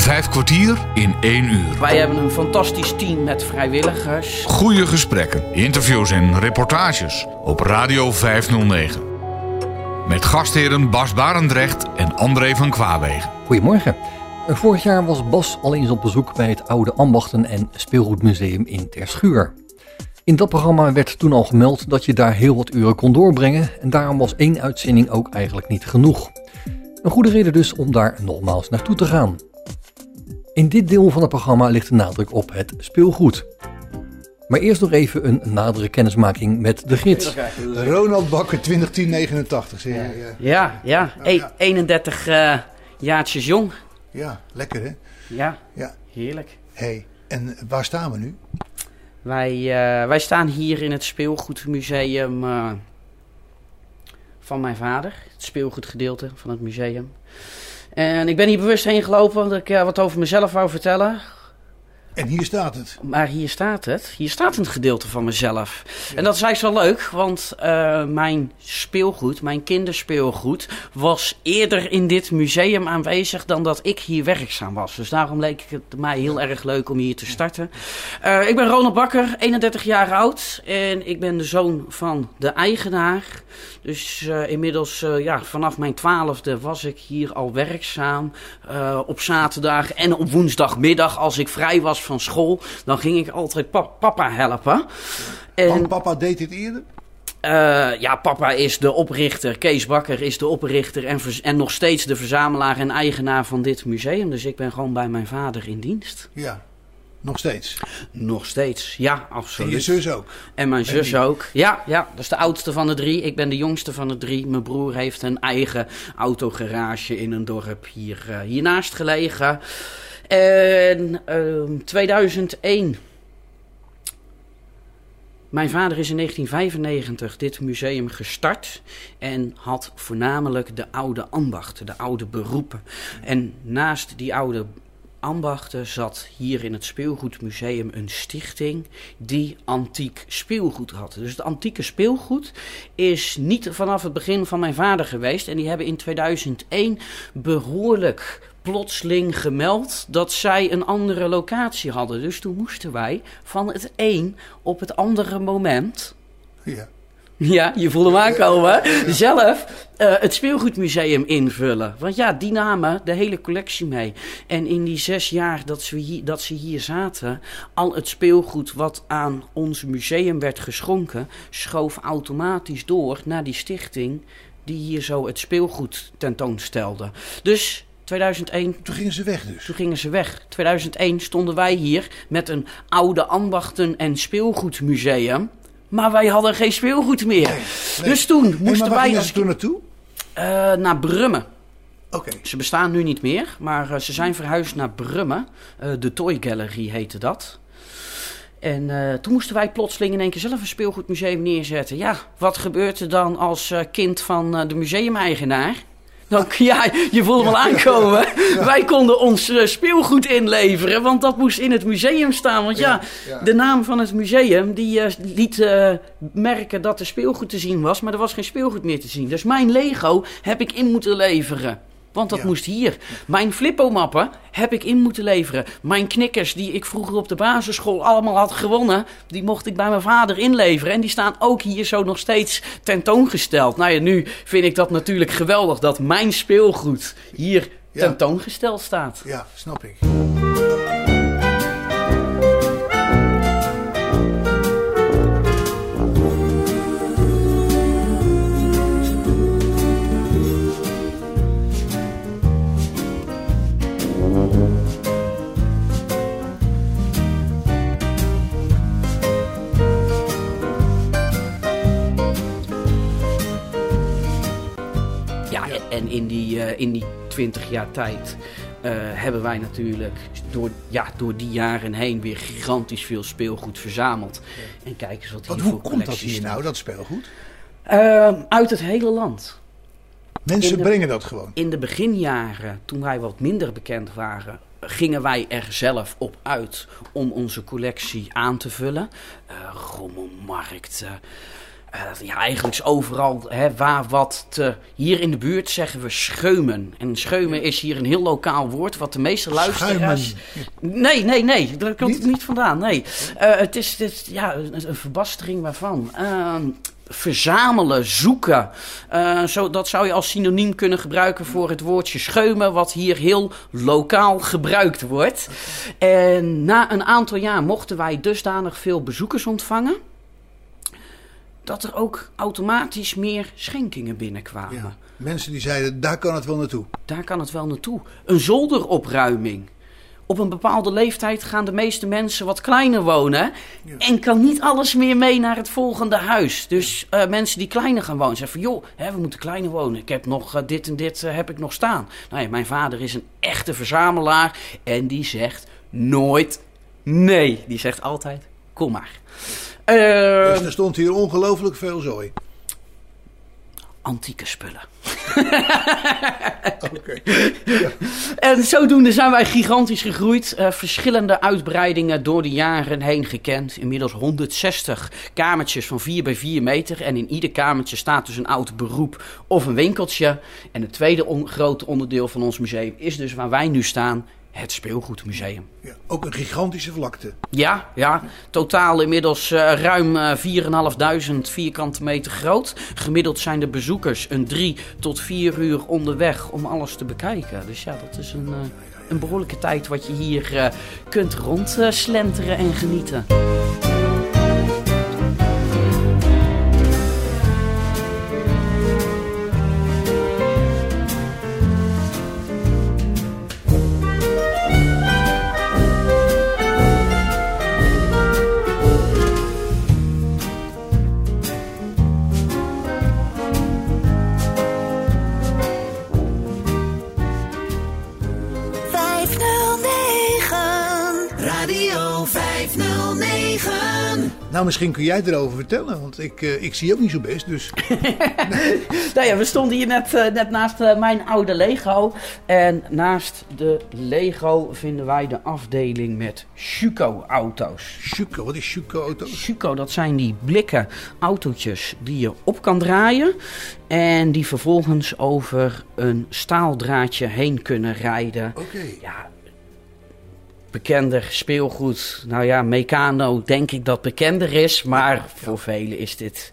Vijf kwartier in één uur. Wij hebben een fantastisch team met vrijwilligers. Goede gesprekken, interviews en reportages op Radio 509. Met gastheren Bas Barendrecht en André van Kwaabegen. Goedemorgen. Vorig jaar was Bas al eens op bezoek bij het Oude Ambachten en Speelgoedmuseum in Terschuur. In dat programma werd toen al gemeld dat je daar heel wat uren kon doorbrengen en daarom was één uitzending ook eigenlijk niet genoeg. Een goede reden dus om daar nogmaals naartoe te gaan. In dit deel van het programma ligt de nadruk op het speelgoed. Maar eerst nog even een nadere kennismaking met de gids. Ronald Bakker, 2010-89. Ja, ja. Ja, ja. E- 31 eh jaartjes jong. ja, lekker hè? Ja, Ja. heerlijk. hey, en waar staan we nu? Wij, eh, wij staan hier in het speelgoedmuseum eh, van mijn vader. Het speelgoedgedeelte van het museum. En ik ben hier bewust heen gelopen dat ik wat over mezelf wou vertellen. En hier staat het. Maar hier staat het. Hier staat een gedeelte van mezelf. En dat is eigenlijk wel leuk, want eh, mijn speelgoed, mijn kinderspeelgoed, was eerder in dit museum aanwezig dan dat ik hier werkzaam was. Dus daarom leek het mij heel erg leuk om hier te starten. Eh, ik ben Ronald Bakker, 31 jaar oud. En ik ben de zoon van de eigenaar. Dus eh, inmiddels, ja, vanaf mijn twaalfde was ik hier al werkzaam. Op zaterdag en op woensdagmiddag, als ik vrij was van school, dan ging ik altijd pa- papa helpen. En, Want papa deed dit eerder? eh, ja, papa is de oprichter, Kees Bakker is de oprichter en, en nog steeds de verzamelaar en eigenaar van dit museum. Dus ik ben gewoon bij mijn vader in dienst. Ja, nog steeds. Nog steeds, ja, En absoluut. je zus ook. En mijn En zus ook. Ja, ja, dat is de oudste van de drie. Ik ben de jongste van de drie. Mijn broer heeft een eigen autogarage in een dorp hier, eh, hiernaast gelegen. En ehm 2001. Mijn vader is in 1995 dit museum gestart en had voornamelijk de oude ambachten, de oude beroepen. En naast die oude ambachten zat hier in het speelgoedmuseum een stichting die antiek speelgoed had. Dus het antieke speelgoed is niet vanaf het begin van mijn vader geweest. En die hebben in 2001 behoorlijk plotseling gemeld dat zij een andere locatie hadden. Dus toen moesten wij van het een op het andere moment Ja. ja, je voelt hem aankomen. Zelf eh, het speelgoedmuseum invullen. Want ja, die namen de hele collectie mee. En in die zes jaar dat ze, hier, dat ze hier zaten, al het speelgoed wat aan ons museum werd geschonken, schoof automatisch door naar die stichting die hier zo het speelgoed tentoonstelde. Dus 2001 Toen gingen ze weg dus. toen gingen ze weg. 2001 stonden wij hier met een oude ambachten- en speelgoedmuseum. Maar wij hadden geen speelgoed meer. nee. Dus toen Hey, maar moesten waar wij ze toen naartoe? eh, naar Brummen. Oké. Ze bestaan nu niet meer, maar eh, ze zijn verhuisd naar Brummen. Eh, de Toy Gallery heette dat. En toen moesten wij plotseling in één keer zelf een speelgoedmuseum neerzetten. Ja, wat gebeurt er dan als kind van de museumeigenaar? Dan, ja, je voelt hem al aankomen. Wij konden ons eh, speelgoed inleveren, want dat moest in het museum staan. Want ja. de naam van het museum die eh, liet eh, merken dat er speelgoed te zien was, maar er was geen speelgoed meer te zien. Dus mijn Lego heb ik in moeten leveren. Want dat Ja. moest hier. Mijn flippomappen heb ik in moeten leveren. Mijn knikkers die ik vroeger op de basisschool allemaal had gewonnen, die mocht ik bij mijn vader inleveren. En die staan ook hier zo nog steeds tentoongesteld. Nou ja, nu vind ik dat natuurlijk geweldig dat mijn speelgoed hier Ja. tentoongesteld staat. Ja, snap ik. In die, eh, in die 20 jaar tijd eh, hebben wij natuurlijk door, ja, door die jaren heen weer gigantisch veel speelgoed verzameld. En kijk eens wat hier hoe komt dat hier nou, dat speelgoed? Ehm, uit het hele land. Mensen de- brengen dat gewoon. In de beginjaren, toen wij wat minder bekend waren, gingen wij er zelf op uit om onze collectie aan te vullen. Eh rommelmarkten, eh, ja, eigenlijk is overal hè, waar wat te... Hier in de buurt zeggen we scheumen. En scheumen is hier een heel lokaal woord, wat de meeste luisteraars... Nee, nee, nee, daar komt het niet vandaan, nee. Eh, het, is, het is ja, een, een verbastering waarvan. Ehm, verzamelen, zoeken. Eh, zo, dat zou je als synoniem kunnen gebruiken voor het woordje scheumen, wat hier heel lokaal gebruikt wordt. En na een aantal jaar mochten wij dusdanig veel bezoekers ontvangen. Dat er ook automatisch meer schenkingen binnenkwamen. Ja. Mensen die zeiden, daar kan het wel naartoe. Daar kan het wel naartoe. Een zolderopruiming. Op een bepaalde leeftijd gaan de meeste mensen wat kleiner wonen. En kan niet alles meer mee naar het volgende huis. Dus eh, mensen die kleiner gaan wonen zeggen van... joh, hè, we moeten kleiner wonen. Ik heb nog eh, dit en dit eh, heb ik nog staan. Nou ja, mijn vader is een echte verzamelaar. En die zegt nooit nee. Die zegt altijd, kom maar. Eh, Dus er stond hier ongelooflijk veel zooi. antieke spullen. Oké. En zodoende zijn wij gigantisch gegroeid. Eh, verschillende uitbreidingen door de jaren heen gekend. Inmiddels 160 kamertjes van 4 bij 4 meter. En in ieder kamertje staat dus een oud beroep of een winkeltje. En het tweede on- grote onderdeel van ons museum is dus waar wij nu staan. Het speelgoedmuseum. Ja, ook een gigantische vlakte. Ja, ja. Totaal inmiddels eh, ruim eh 4.500 vierkante meter groot. Gemiddeld zijn de bezoekers een drie tot vier uur onderweg om alles te bekijken. Dus ja, dat is een, eh, een behoorlijke tijd wat je hier eh, kunt rondslenteren en genieten. Nou, misschien kun jij erover vertellen, want ik, eh, ik zie ook niet zo best. Dus Nou ja, we stonden hier net, eh, net naast eh, mijn oude Lego. En naast de Lego vinden wij de afdeling met Schuko-auto's. Schuko, wat is Schuko-auto's? Schuko, dat zijn die blikken autootjes die je op kan draaien. En die vervolgens over een staaldraadje heen kunnen rijden. Oké. Ja, bekender speelgoed. Nou ja, Meccano denk ik dat bekender is. Maar voor velen is dit...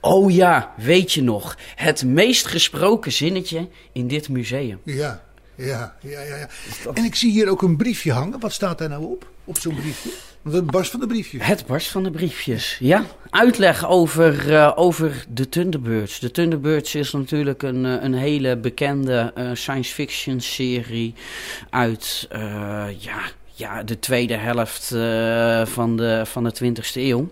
Oh ja, weet je nog. Het meest gesproken zinnetje in dit museum. Ja, ja, ja, ja, ja. En ik zie hier ook een briefje hangen. Wat staat daar nou op? Op zo'n briefje? Want het barst van de briefjes. Het barst van de briefjes. Ja, uitleg over, eh, over de Thunderbirds. De Thunderbirds is natuurlijk een, eh, een hele bekende eh, science fiction serie uit ja, ja, de tweede helft van, de, van de 20e eeuw.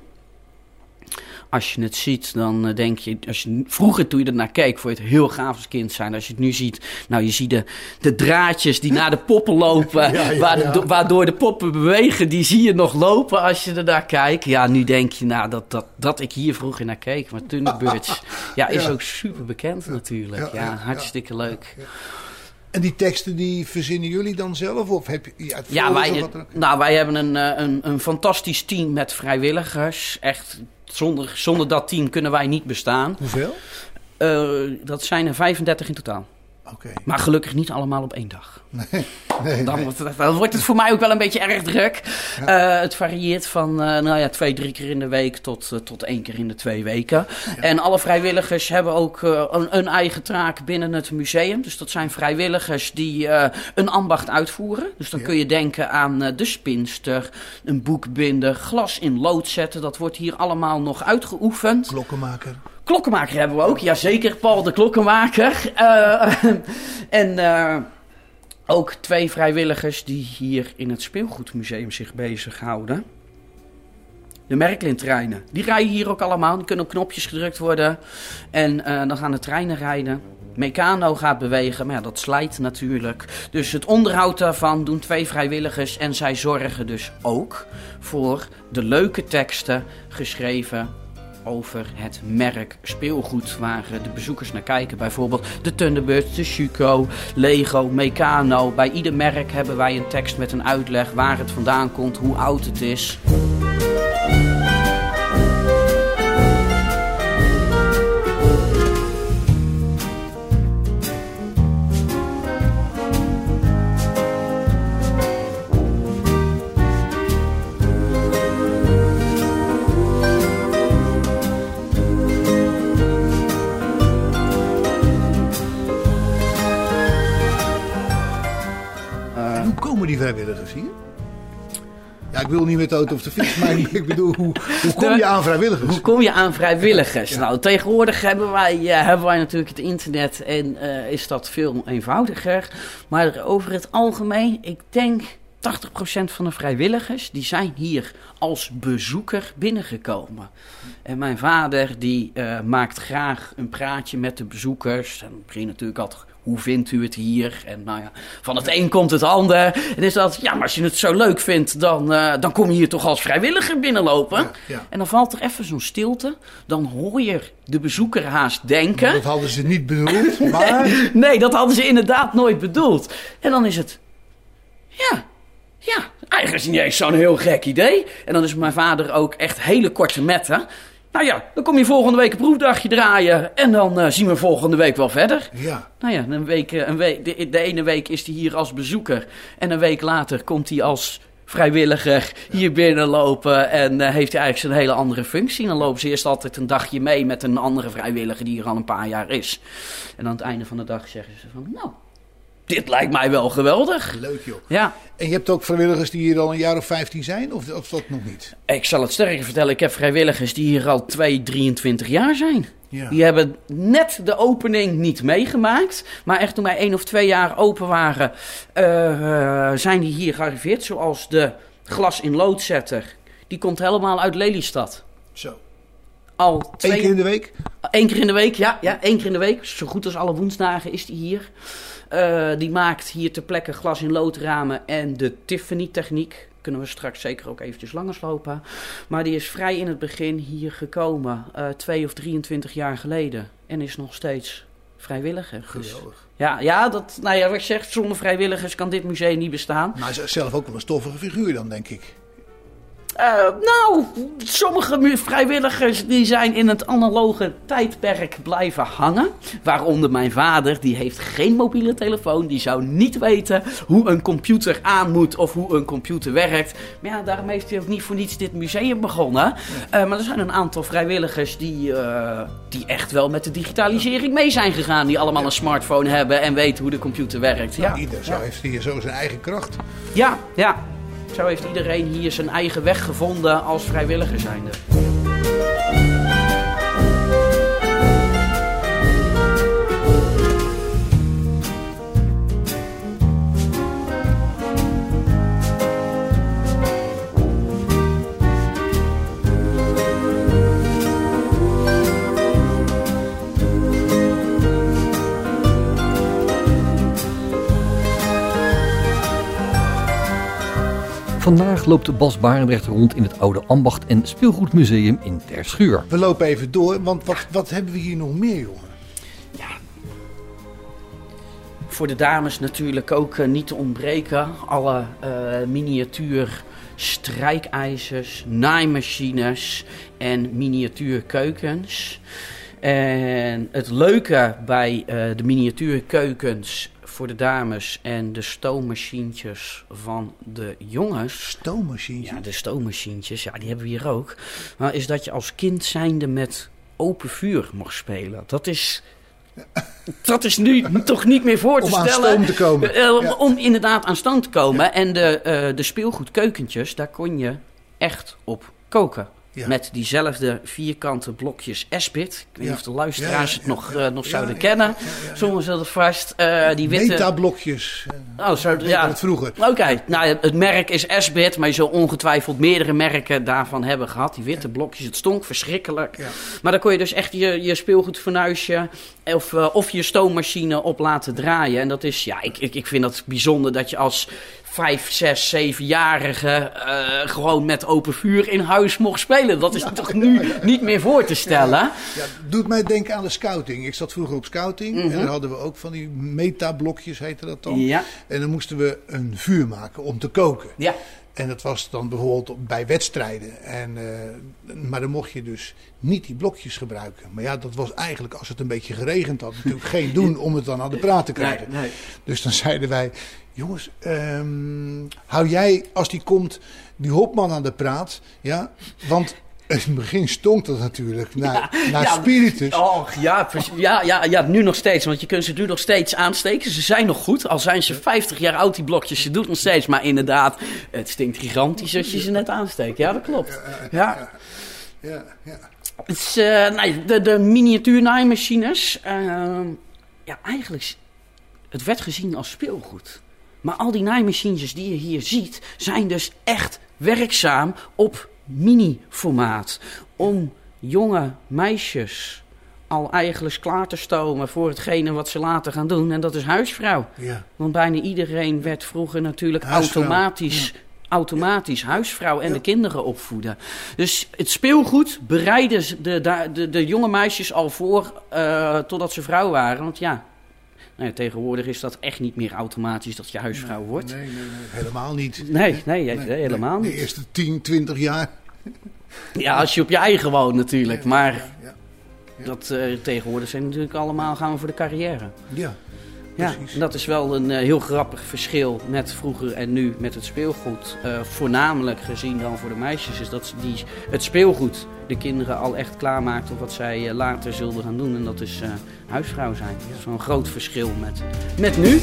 Als je het ziet, dan eh, denk je, als je, vroeger toen je er naar keek, vond je het heel gaaf als kind zijn. Als je het nu ziet, nou je ziet de, de draadjes die naar de poppen lopen, Ja, ja, waar de- waardoor de poppen bewegen, die zie je nog lopen als je er naar kijkt. Ja, nu denk je, nou, dat, dat, dat ik hier vroeger naar keek. Maar Thunderbirds, ja, is ook super bekend natuurlijk. Ja, hartstikke leuk. En die teksten die verzinnen jullie dan zelf? Of heb je ja, Ja, wij, nou, wij hebben een, eh, een, een fantastisch team met vrijwilligers. Echt, zonder, zonder dat team kunnen wij niet bestaan. Hoeveel? Eh, dat zijn er 35 in totaal. Maar gelukkig niet allemaal op één dag. Nee, nee, Dan, nee. wordt het, dan wordt het voor mij ook wel een beetje erg druk. Eh, het varieert van eh, nou ja, twee, drie keer in de week tot, eh, tot één keer in de twee weken. En alle vrijwilligers hebben ook een, een eigen taak binnen het museum. Dus dat zijn vrijwilligers die een ambacht uitvoeren. Dus dan Ja. kun je denken aan de spinster, een boek binden, glas in lood zetten. Dat wordt hier allemaal nog uitgeoefend. Klokkenmaker. Klokkenmaker hebben we ook, jazeker, Paul de Klokkenmaker. Eh, en eh, ook twee vrijwilligers die hier in het speelgoedmuseum zich bezighouden. De Merklin-treinen. Die rijden hier ook allemaal. Die kunnen op knopjes gedrukt worden. En eh, dan gaan de treinen rijden. Meccano gaat bewegen, maar dat slijt natuurlijk. Dus het onderhoud daarvan doen twee vrijwilligers. En zij zorgen dus ook voor de leuke teksten geschreven over het merk speelgoed waar eh, de bezoekers naar kijken. Bijvoorbeeld de Thunderbirds, de Schuko, Lego, Meccano. Bij ieder merk hebben wij een tekst met een uitleg waar het vandaan komt, hoe oud het is. Ja, ik wil niet met de auto of de fiets, maar ik bedoel, hoe, hoe kom je aan vrijwilligers? Hoe kom je aan vrijwilligers? Nou, tegenwoordig hebben wij, uh, hebben wij natuurlijk het internet en uh, is dat veel eenvoudiger. Maar over het algemeen, ik denk 80% van de vrijwilligers die zijn hier als bezoeker binnengekomen. En mijn vader die uh, maakt graag een praatje met de bezoekers. En begin natuurlijk altijd hoe vindt u het hier? En nou ja, van het een komt het ander. En is dat, ja, maar als je het zo leuk vindt, dan, uh, dan kom je hier toch als vrijwilliger binnenlopen. Ja, ja. En dan valt er even zo'n stilte. Dan hoor je de bezoeker haast denken. Maar dat hadden ze niet bedoeld, maar... nee, nee, dat hadden ze inderdaad nooit bedoeld. En dan is het, ja, ja, eigenlijk is het niet eens zo'n heel gek idee. En dan is mijn vader ook echt hele korte metten. Nou ja, dan kom je volgende week een proefdagje draaien en dan uh, zien we volgende week wel verder. Ja. Nou ja, een week, een week, de, de ene week is hij hier als bezoeker en een week later komt hij als vrijwilliger hier binnenlopen en uh, heeft hij eigenlijk zijn hele andere functie. En dan lopen ze eerst altijd een dagje mee met een andere vrijwilliger die hier al een paar jaar is. En aan het einde van de dag zeggen ze van, nou, dit lijkt mij wel geweldig. Leuk joh. Ja. En je hebt ook vrijwilligers die hier al een jaar of 15 zijn, of, of dat nog niet? Ik zal het sterker vertellen, ik heb vrijwilligers die hier al 2, 23 jaar zijn. Ja. Die hebben net de opening niet meegemaakt. Maar echt toen wij één of twee jaar open waren, uh, zijn die hier gearriveerd. Zoals de glas in loodzetter. Die komt helemaal uit Lelystad. Zo. Al twee... Eén keer in de week? Eén keer in de week, ja. ja één keer in de week. Zo goed als alle woensdagen is die hier. Uh, die maakt hier ter plekke glas in loodramen en de Tiffany techniek. Kunnen we straks zeker ook eventjes langer lopen. Maar die is vrij in het begin hier gekomen. Uh, twee of 23 jaar geleden. En is nog steeds vrijwilliger. Geweldig. Ja, ja, dat, nou ja, wat ik zeg, zonder vrijwilligers kan dit museum niet bestaan. Maar zelf ook wel een stoffige figuur dan, denk ik. Uh, nou, sommige vrijwilligers die zijn in het analoge tijdperk blijven hangen. Waaronder mijn vader, die heeft geen mobiele telefoon. Die zou niet weten hoe een computer aan moet of hoe een computer werkt. Maar ja, daarom heeft hij ook niet voor niets dit museum begonnen. Uh, maar er zijn een aantal vrijwilligers die, uh, die echt wel met de digitalisering mee zijn gegaan. Die allemaal een smartphone hebben en weten hoe de computer werkt. Ja, nou, ieder zo ja. heeft hier zo zijn eigen kracht. Ja, ja. Zo heeft iedereen hier zijn eigen weg gevonden als vrijwilliger zijnde. Vandaag loopt Bas Barendrecht rond in het Oude Ambacht en Speelgoedmuseum in Terschuur. We lopen even door, want wat, wat hebben we hier nog meer, jongen? Ja. Voor de dames natuurlijk ook uh, niet te ontbreken. Alle uh, miniatuur strijkijzers, naaimachines en miniatuurkeukens. En het leuke bij uh, de miniatuurkeukens voor de dames en de stoommachientjes van de jongens. Stoommachientjes? Ja, de stoommachientjes, ja, die hebben we hier ook. Maar is dat je als kind zijnde met open vuur mag spelen. Dat is... Dat is nu toch niet meer voor te om stellen. Om aan stoom te komen. Ja. Om inderdaad aan stand te komen. Ja. En de, uh, de speelgoedkeukentjes, daar kon je echt op koken. Ja. Met diezelfde vierkante blokjes Esbit. Ik weet niet of de luisteraars het nog, uh, nog zouden kennen. Sommigen zullen vast. Uh, die witte... Metablokjes. Oh, zo, ja. Het vroeger. Oké, okay. nou, het merk is Esbit. Maar je zult ongetwijfeld meerdere merken daarvan hebben gehad. Die witte blokjes. Het stonk verschrikkelijk. Maar dan kon je dus echt je, je speelgoedfornuisje... Of, uh, of je stoommachine op laten draaien. En dat is, ja, ik, ik, ik vind dat bijzonder dat je als vijf, zes, zevenjarige uh, gewoon met open vuur in huis mocht spelen. Dat is ja, toch nu ja, ja, niet meer voor te stellen? Ja, doet mij denken aan de scouting. Ik zat vroeger op scouting mm -hmm. en dan hadden we ook van die metablokjes, heette dat dan. En dan moesten we een vuur maken om te koken. Ja. En dat was dan bijvoorbeeld bij wedstrijden. En, uh, maar dan mocht je dus niet die blokjes gebruiken. Maar ja, dat was eigenlijk als het een beetje geregend had natuurlijk geen doen om het dan aan de praat te krijgen. Nee, nee. Dus dan zeiden wij, jongens, um, hou jij als die komt die hopman aan de praat. Ja, want In het begin stonk dat natuurlijk naar, naar spiritus. Oh, ja, ja, ja, ja, nu nog steeds. Want je kunt ze nu nog steeds aansteken. Ze zijn nog goed. Al zijn ze 50 jaar oud, die blokjes. Je doet nog steeds. Maar inderdaad, het stinkt gigantisch als je ze net aansteekt. Ja, dat klopt. Ja. Ja, ja. Het is, eh, nee, de, de miniatuur naaimachines. eh, ja, eigenlijk, het werd gezien als speelgoed. Maar al die naaimachines die je hier ziet, zijn dus echt werkzaam op mini-formaat. Om jonge meisjes al eigenlijk klaar te stomen voor hetgene wat ze later gaan doen. En dat is huisvrouw. ja. Want bijna iedereen werd vroeger natuurlijk Huisvrouw, automatisch, automatisch huisvrouw en de kinderen opvoeden. Dus het speelgoed de, de, de, de jonge meisjes al voor eh, totdat ze vrouw waren. Want ja, nou ja, tegenwoordig is dat echt niet meer automatisch dat je huisvrouw wordt. Nee, nee, nee, helemaal niet. Nee, nee, helemaal De niet. eerste 10, 20 jaar. Ja, als je op je eigen woont natuurlijk. Maar dat, eh, tegenwoordig zijn natuurlijk allemaal gaan we voor de carrière. ja. Ja, Precies. en dat is wel een eh, heel grappig verschil met vroeger en nu met het speelgoed. Eh, voornamelijk gezien dan voor de meisjes is dat die, het speelgoed de kinderen al echt klaarmaakt op wat zij eh, later zullen gaan doen. En dat is eh, huisvrouw zijn. Dat is wel een groot verschil met, met nu.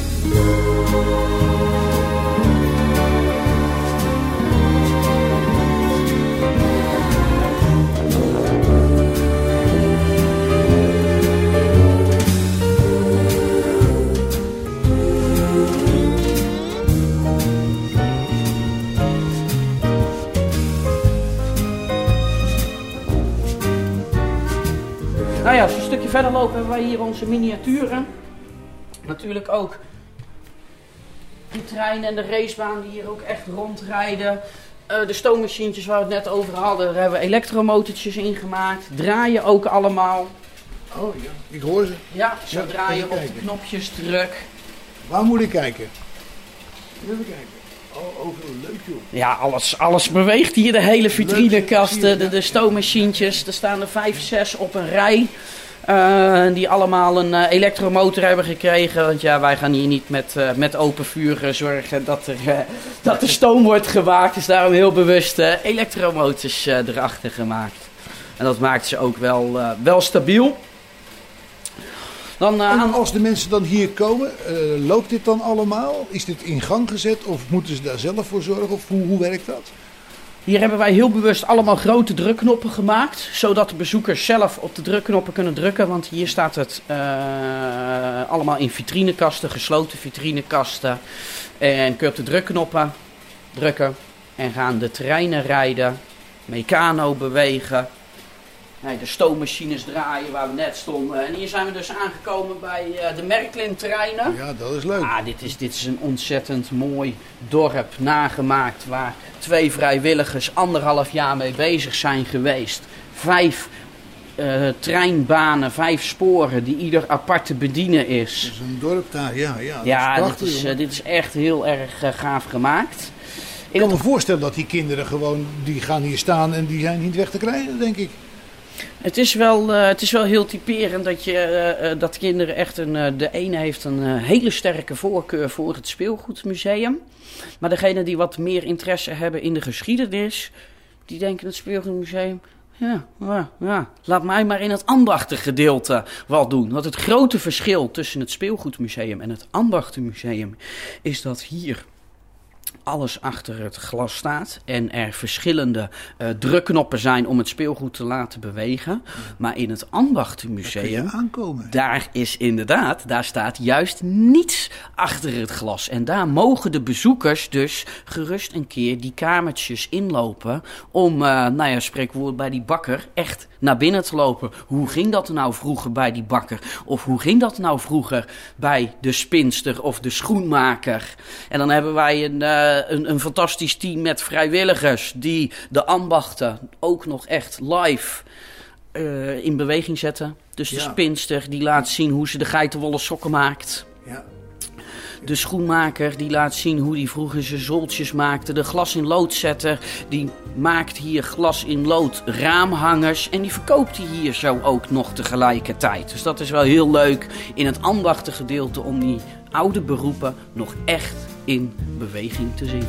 Verder lopen hebben wij hier onze miniaturen. Natuurlijk ook de trein en de racebaan die hier ook echt rondrijden. Eh, de stoommachientjes waar we het net over hadden, daar hebben we elektromotortjes in gemaakt. Draaien ook allemaal. Oh ja, ik hoor ze. Ja, zo Ja, draaien op de knopjes druk. Waar moet ik kijken? Even kijken. Oh, overal leuk joh. Ja, alles, alles beweegt hier. De hele je, de, de stoommachientjes. Er staan er vijf, zes op een rij. Eh, die allemaal een eh, elektromotor hebben gekregen. Want ja, wij gaan hier niet met, eh, met open vuur zorgen dat er, dat er stoom wordt gemaakt. Dus daarom heel bewust elektromotors erachter gemaakt. En dat maakt ze ook wel, wel stabiel. Dan En als de mensen dan hier komen, loopt dit dan allemaal? Is dit in gang gezet of moeten ze daar zelf voor zorgen? Of hoe, hoe werkt dat? Hier hebben wij heel bewust allemaal grote drukknoppen gemaakt. Zodat de bezoekers zelf op de drukknoppen kunnen drukken. Want hier staat het eh, allemaal in vitrinekasten, gesloten vitrinekasten. En kun je op de drukknoppen drukken. En gaan de treinen rijden. Meccano bewegen. Nee, de stoommachines draaien waar we net stonden. En hier zijn we dus aangekomen bij eh, de Merklin treinen. Ja, dat is leuk. Ah, dit is, dit is een ontzettend mooi dorp nagemaakt waar twee vrijwilligers anderhalf jaar mee bezig zijn geweest. Vijf eh, treinbanen, vijf sporen die ieder apart te bedienen is. Dat is een dorp daar, ja. Ja, dat Ja, is dit is, eh, dit is echt heel erg gaaf gemaakt. Ik kan me voorstellen dat die kinderen gewoon, die gaan hier staan en die zijn niet weg te krijgen, denk ik. Het is wel, eh, het is wel heel typerend dat, je, eh, eh, dat kinderen echt een. de ene heeft een hele sterke voorkeur voor het speelgoedmuseum. Maar degene die wat meer interesse hebben in de geschiedenis, die denken het speelgoedmuseum. Ja, ja, ja, laat mij maar in het ambachtengedeelte wat doen. Want het grote verschil tussen het speelgoedmuseum en het ambachtenmuseum is dat hier alles achter het glas staat en er verschillende eh, drukknoppen zijn om het speelgoed te laten bewegen. Maar in het Ambachtenmuseum, aankomen. daar is inderdaad, daar staat juist niets achter het glas. En daar mogen de bezoekers dus gerust een keer die kamertjes inlopen om, eh, nou ja, spreekwoord bij die bakker, echt naar binnen te lopen. Hoe ging dat nou vroeger bij die bakker? Of hoe ging dat nou vroeger bij de spinster of de schoenmaker? En dan hebben wij een, eh, een, een fantastisch team met vrijwilligers die de ambachten ook nog echt live eh, in beweging zetten. Dus de Ja. spinster die laat zien hoe ze de geitenwolle sokken maakt. Ja. De schoenmaker die laat zien hoe hij vroeger zijn zoltjes maakte. De glas in loodzetter die maakt hier glas in lood raamhangers. En die verkoopt hij hier zo ook nog tegelijkertijd. Dus dat is wel heel leuk in het ambachtengedeelte om die oude beroepen nog echt in beweging te zien.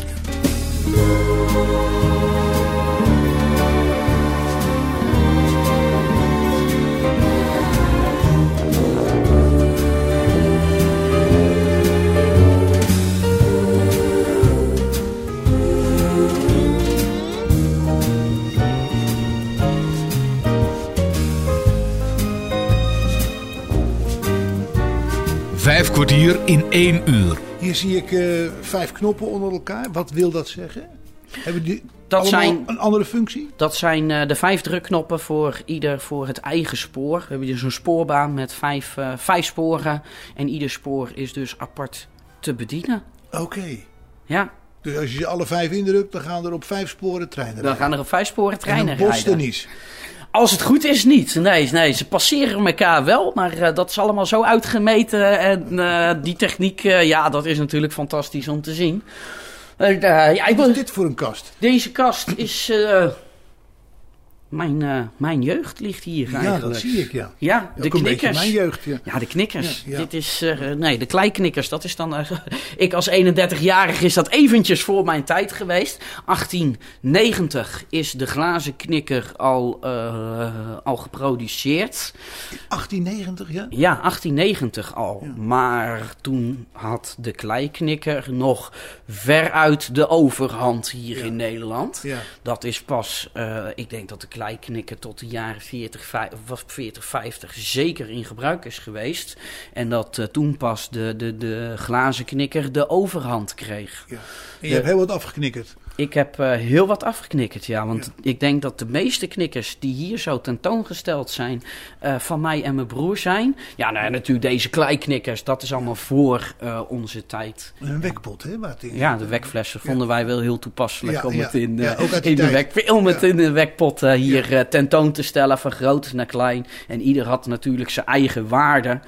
Kwartier in één uur. Hier zie ik eh, vijf knoppen onder elkaar. Wat wil dat zeggen? Hebben die Dat zijn- een andere functie? Dat zijn eh, de vijf drukknoppen voor ieder voor het eigen spoor. We hebben dus een spoorbaan met vijf, eh, vijf sporen. En ieder spoor is dus apart te bedienen. Oké. Ja, Dus als je ze alle vijf indrukt, dan gaan er op vijf sporen treinen dan rijden. gaan er op vijf sporen treinen en er rijden. Als het goed is, niet. Nee, nee ze passeren elkaar wel, maar eh, dat is allemaal zo uitgemeten. En eh, die techniek, eh, ja, dat is natuurlijk fantastisch om te zien. Ja, ik Wat is dit voor een kast? deze kast is... mijn, eh, mijn jeugd ligt hier Ja, eigenlijk. dat zie ik, ja. Ja, de knikkers. mijn jeugd, ja. Ja, de knikkers. Ja, ja. Dit is, eh, nee, de kleiknikkers, dat is dan... eh, ik als 31-jarige is dat eventjes voor mijn tijd geweest. 1890 is de glazen knikker al, al geproduceerd. 1890, ja? Ja, 1890 al. Ja. Maar toen had de kleiknikker nog veruit de overhand hier Ja. in Nederland. Ja. Dat is pas, ik denk dat de kleiknikker tot de jaren 40, vij- of 40, 50 zeker in gebruik is geweest. En dat eh, toen pas de, de, de glazen knikker de overhand kreeg. ja. En je hebt heel wat afgeknikkerd. Ik heb eh, heel wat afgeknikkerd, ja. Want ik denk dat de meeste knikkers die hier zo tentoongesteld zijn, eh, van mij en mijn broer zijn. Ja, nou ja, natuurlijk deze kleiknikkers, dat is allemaal voor eh, onze tijd. Een wekpot, hè? Waar het in Ja, de wekflessen vonden wij wel heel toepasselijk Ja, om het in, in, de, wek, om het in de wekpot hier tentoon te stellen, van groot naar klein. En ieder had natuurlijk zijn eigen waarde.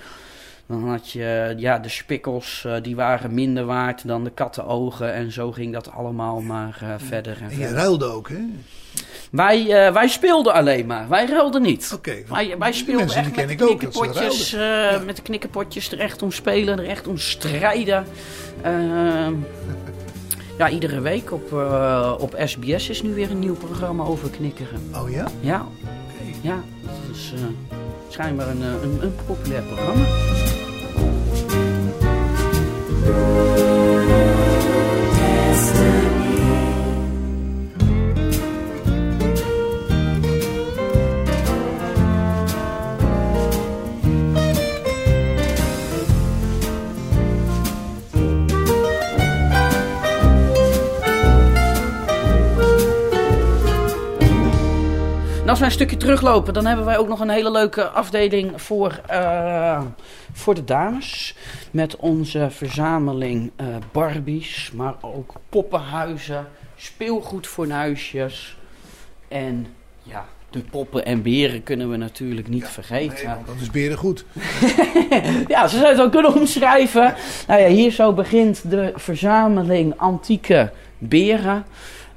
Dan had je ja, de spikkels, eh, die waren minder waard dan de kattenogen. En zo ging dat allemaal maar eh, verder en En je verder. ruilde ook, hè? Wij, eh, wij speelden alleen maar, wij ruilden niet. Oké. Wij, wij speelden echt met de eh, met de knikkerpotjes er echt om spelen, er echt om strijden. Ehm, ja, iedere week op, op SBS is nu weer een nieuw programma over knikkeren. Oh ja? Ja, ja dat is eh, schijnbaar een, eh, een, een populair programma. En als wij een stukje teruglopen, dan hebben wij ook nog een hele leuke afdeling voor, eh, voor de dames. Met onze verzameling eh, Barbies, maar ook poppenhuizen, speelgoedfornuisjes. En ja, de poppen en beren kunnen we natuurlijk niet vergeten. Nee, dat is beren goed. Ja, ze zou het ook kunnen omschrijven. Nou ja, hier zo begint de verzameling antieke beren.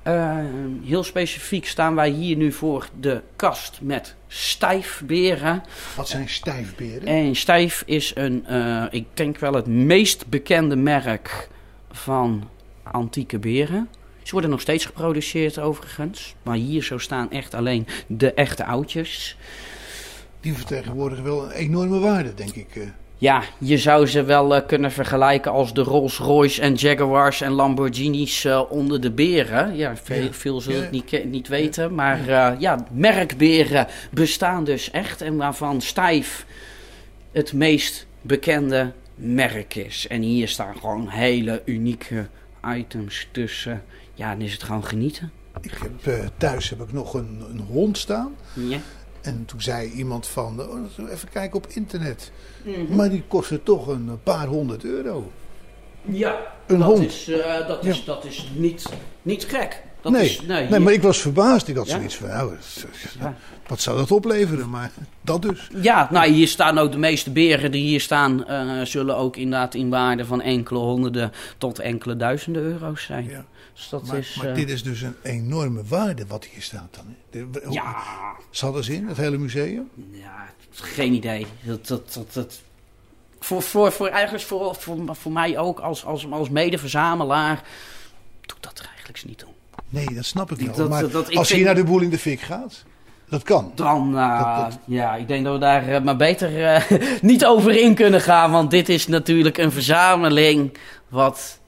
Eh, heel specifiek staan wij hier nu voor de kast met stijfberen. Wat zijn stijfberen? En stijf is een, eh, ik denk wel het meest bekende merk van antieke beren. Ze worden nog steeds geproduceerd overigens. Maar hier zo staan echt alleen de echte oudjes. Die vertegenwoordigen wel een enorme waarde, denk ik. Ja, je zou ze wel eh, kunnen vergelijken als de Rolls-Royce en Jaguars en Lamborghinis eh, onder de beren. Ja, veel, veel zullen het niet, niet weten. Maar eh, ja, merkberen bestaan dus echt. En waarvan Stijf het meest bekende merk is. En hier staan gewoon hele unieke items tussen. Ja, dan is het gewoon genieten. Ik heb, thuis heb ik nog een, een hond staan. Ja. En toen zei iemand van, oh, even kijken op internet. Maar die kostte toch een paar honderd euro. Ja, Een dat, hond. Is, eh, dat, is, dat is niet, niet gek. Dat nee, is, nee, nee, maar ik was verbaasd. Ik had Ja. zoiets van, nou, wat zou dat opleveren? Maar dat dus. Ja, nou hier staan ook de meeste beren die hier staan, eh, zullen ook inderdaad in waarde van enkele honderden tot enkele duizenden euro's zijn. Ja. Dus dat Maar, is. maar eh, dit is dus een enorme waarde wat hier staat dan. De- hoe- ja, Zat er in, het hele museum? ja, geen idee. Dat, dat, dat, dat, voor, voor, voor, eigenlijk voor, voor, voor mij ook als, als, als mede-verzamelaar doet dat er eigenlijk niet om. Nee, dat snap ik wel. dat- maar dat- dat- ik als je vind- naar de boel in de fik gaat, dat kan. Dan, dat- ja, ik denk dat we daar eh, maar beter niet over in kunnen gaan. Want dit is natuurlijk een verzameling wat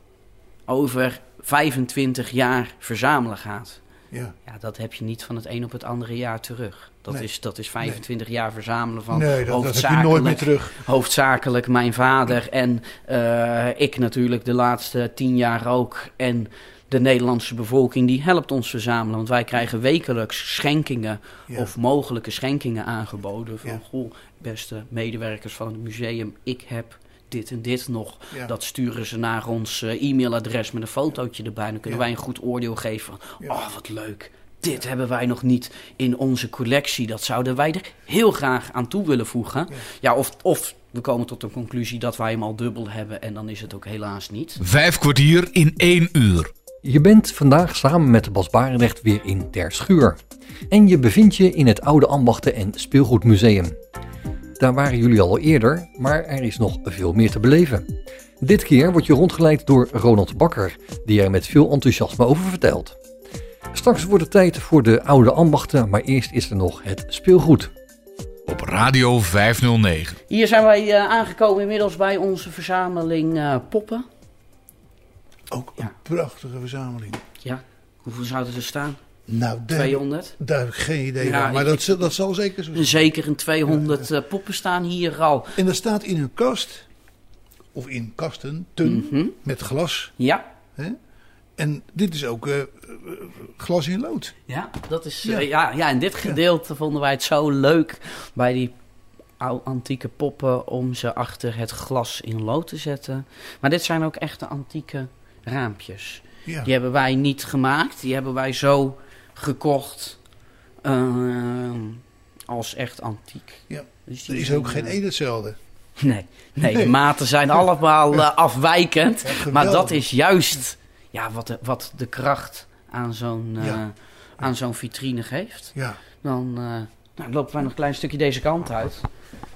over 25 jaar verzamelen gaat. Ja. Ja, dat heb je niet van het een op het andere jaar terug. Dat, Nee. is, dat is 25 jaar verzamelen van nee, dat, hoofdzakelijk, nooit meer terug. hoofdzakelijk mijn vader en eh, ik natuurlijk de laatste tien jaar ook. En de Nederlandse bevolking die helpt ons verzamelen. Want wij krijgen wekelijks schenkingen Ja. of mogelijke schenkingen aangeboden. Van Ja. goh, beste medewerkers van het museum, ik heb dit en dit nog. Ja. Dat sturen ze naar ons eh, e-mailadres met een fotootje erbij. Dan kunnen Ja. wij een goed oordeel geven van, Ja. oh wat leuk. Dit hebben wij nog niet in onze collectie. Dat zouden wij er heel graag aan toe willen voegen. Ja. Ja, of, of we komen tot de conclusie dat wij hem al dubbel hebben en dan is het ook helaas niet. Vijf kwartier in één uur. Je bent vandaag samen met Bas Barendrecht weer in Terschuur. En je bevindt je in het Oude Ambachten en Speelgoedmuseum. Daar waren jullie al eerder, maar er is nog veel meer te beleven. Dit keer word je rondgeleid door Ronald Bakker, die er met veel enthousiasme over vertelt. Straks wordt het tijd voor de Oude Ambachten, maar eerst is er nog het speelgoed. Op Radio 509. Hier zijn wij eh, aangekomen inmiddels bij onze verzameling eh, poppen. Ook een Ja. prachtige verzameling. Ja, hoeveel zouden er staan? Nou, daar, 200? daar heb ik geen idee Ja, van. Maar ik- dat, zal- dat zal zeker zo zijn. Zeker een 200 eh, poppen staan hier al. En dat staat in een kast, of in kasten, tun, Mhm. met glas. Ja, Hè? En dit is ook eh, eh, glas in lood. Ja, dat is, Ja. ja. ja, ja, in dit gedeelte vonden wij het zo leuk bij die oude antieke poppen om ze achter het glas in lood te zetten. Maar dit zijn ook echte antieke raampjes. Ja. Die hebben wij niet gemaakt, die hebben wij zo gekocht ehm, als echt antiek. Ja. Dus Er is zijn, ook geen eh, één hetzelfde. Nee, nee, de Nee. maten zijn allemaal eh, afwijkend. Ja. Maar dat is juist ja, wat, de, wat de kracht aan zo'n eh, Ja. aan zo'n vitrine geeft. Ja. Dan eh, nou, lopen wij nog een klein stukje deze kant uit.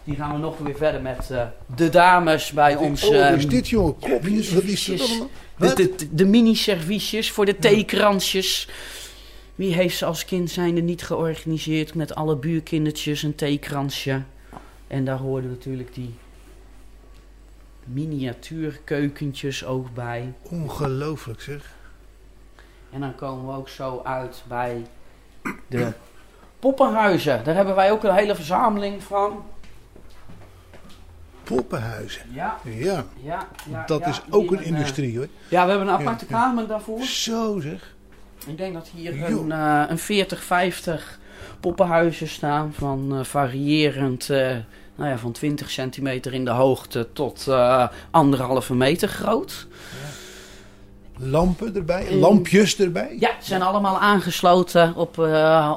Die gaan we nog weer verder met eh, de dames bij ons. oh, wat ehm, is dit jongen? Kopjes, wat is allemaal? de, de, de, de mini-serviesjes voor de theekransjes. Wie heeft ze als kind zijnde niet georganiseerd met alle buurkindertjes een theekransje? En daar hoorden natuurlijk die miniatuurkeukentjes ook bij. Ongelooflijk zeg. En dan komen we ook zo uit bij de poppenhuizen. Daar hebben wij ook een hele verzameling van. Poppenhuizen. Ja, Ja, ja, ja. dat ja, is ook een industrie hoor. ja, we hebben een aparte kamer daarvoor. Zo zeg. Ik denk dat hier Jo. een, eh, een 40, 50 poppenhuizen staan van eh, variërend, eh, nou ja, van 20 centimeter in de hoogte tot anderhalve meter groot. Lampen erbij, lampjes erbij. Ja, ze zijn allemaal aangesloten op,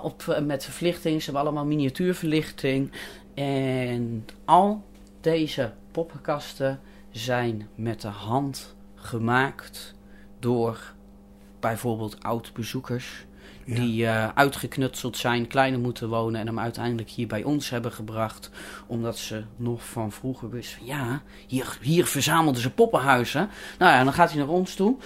op, met verlichting. Ze hebben allemaal miniatuurverlichting. En al deze poppenkasten zijn met de hand gemaakt door bijvoorbeeld oud-bezoekers. Ja. Die eh, uitgeknutseld zijn, kleiner moeten wonen en hem uiteindelijk hier bij ons hebben gebracht. Omdat ze nog van vroeger wisten van ja, hier, hier verzamelden ze poppenhuizen. Nou ja, dan gaat hij naar ons toe.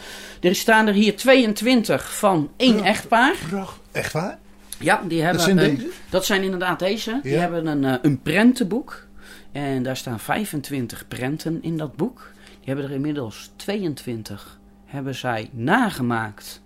Er staan er hier 22 van één Ja. echtpaar. Pracht. Echt waar? Ja, die hebben Dat zijn een- deze? dat zijn inderdaad deze. Die hebben een, eh, een prentenboek. En daar staan 25 prenten in dat boek. Die hebben er inmiddels 22 hebben zij nagemaakt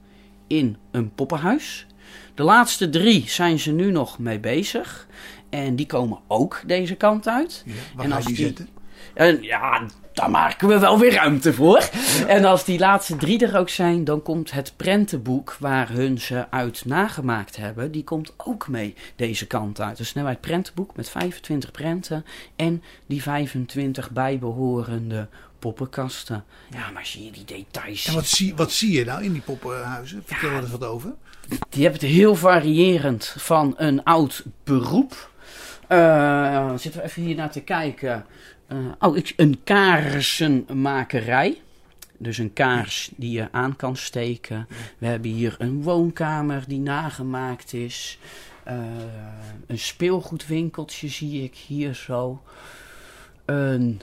in een poppenhuis. De laatste drie zijn ze nu nog mee bezig. En die komen ook deze kant uit. Ja, waar En als die die- zetten? En ja, daar maken we wel weer ruimte voor. En als die laatste drie er ook zijn, dan komt het prentenboek waar hun ze uit nagemaakt hebben, die komt ook mee deze kant uit. Dus snelheid prentenboek met 25 prenten en die 25 bijbehorende poppenkasten. Ja, maar zie je die details? En wat zie, wat zie je nou in die poppenhuizen? Vertel er eens wat over. Die hebben het heel variërend van een oud beroep. Eh, zitten we even hier naar te kijken. Eh, oh, ik- een kaarsenmakerij. Dus een kaars die je aan kan steken. We hebben hier een woonkamer die nagemaakt is. Eh, een speelgoedwinkeltje zie ik hier zo. Een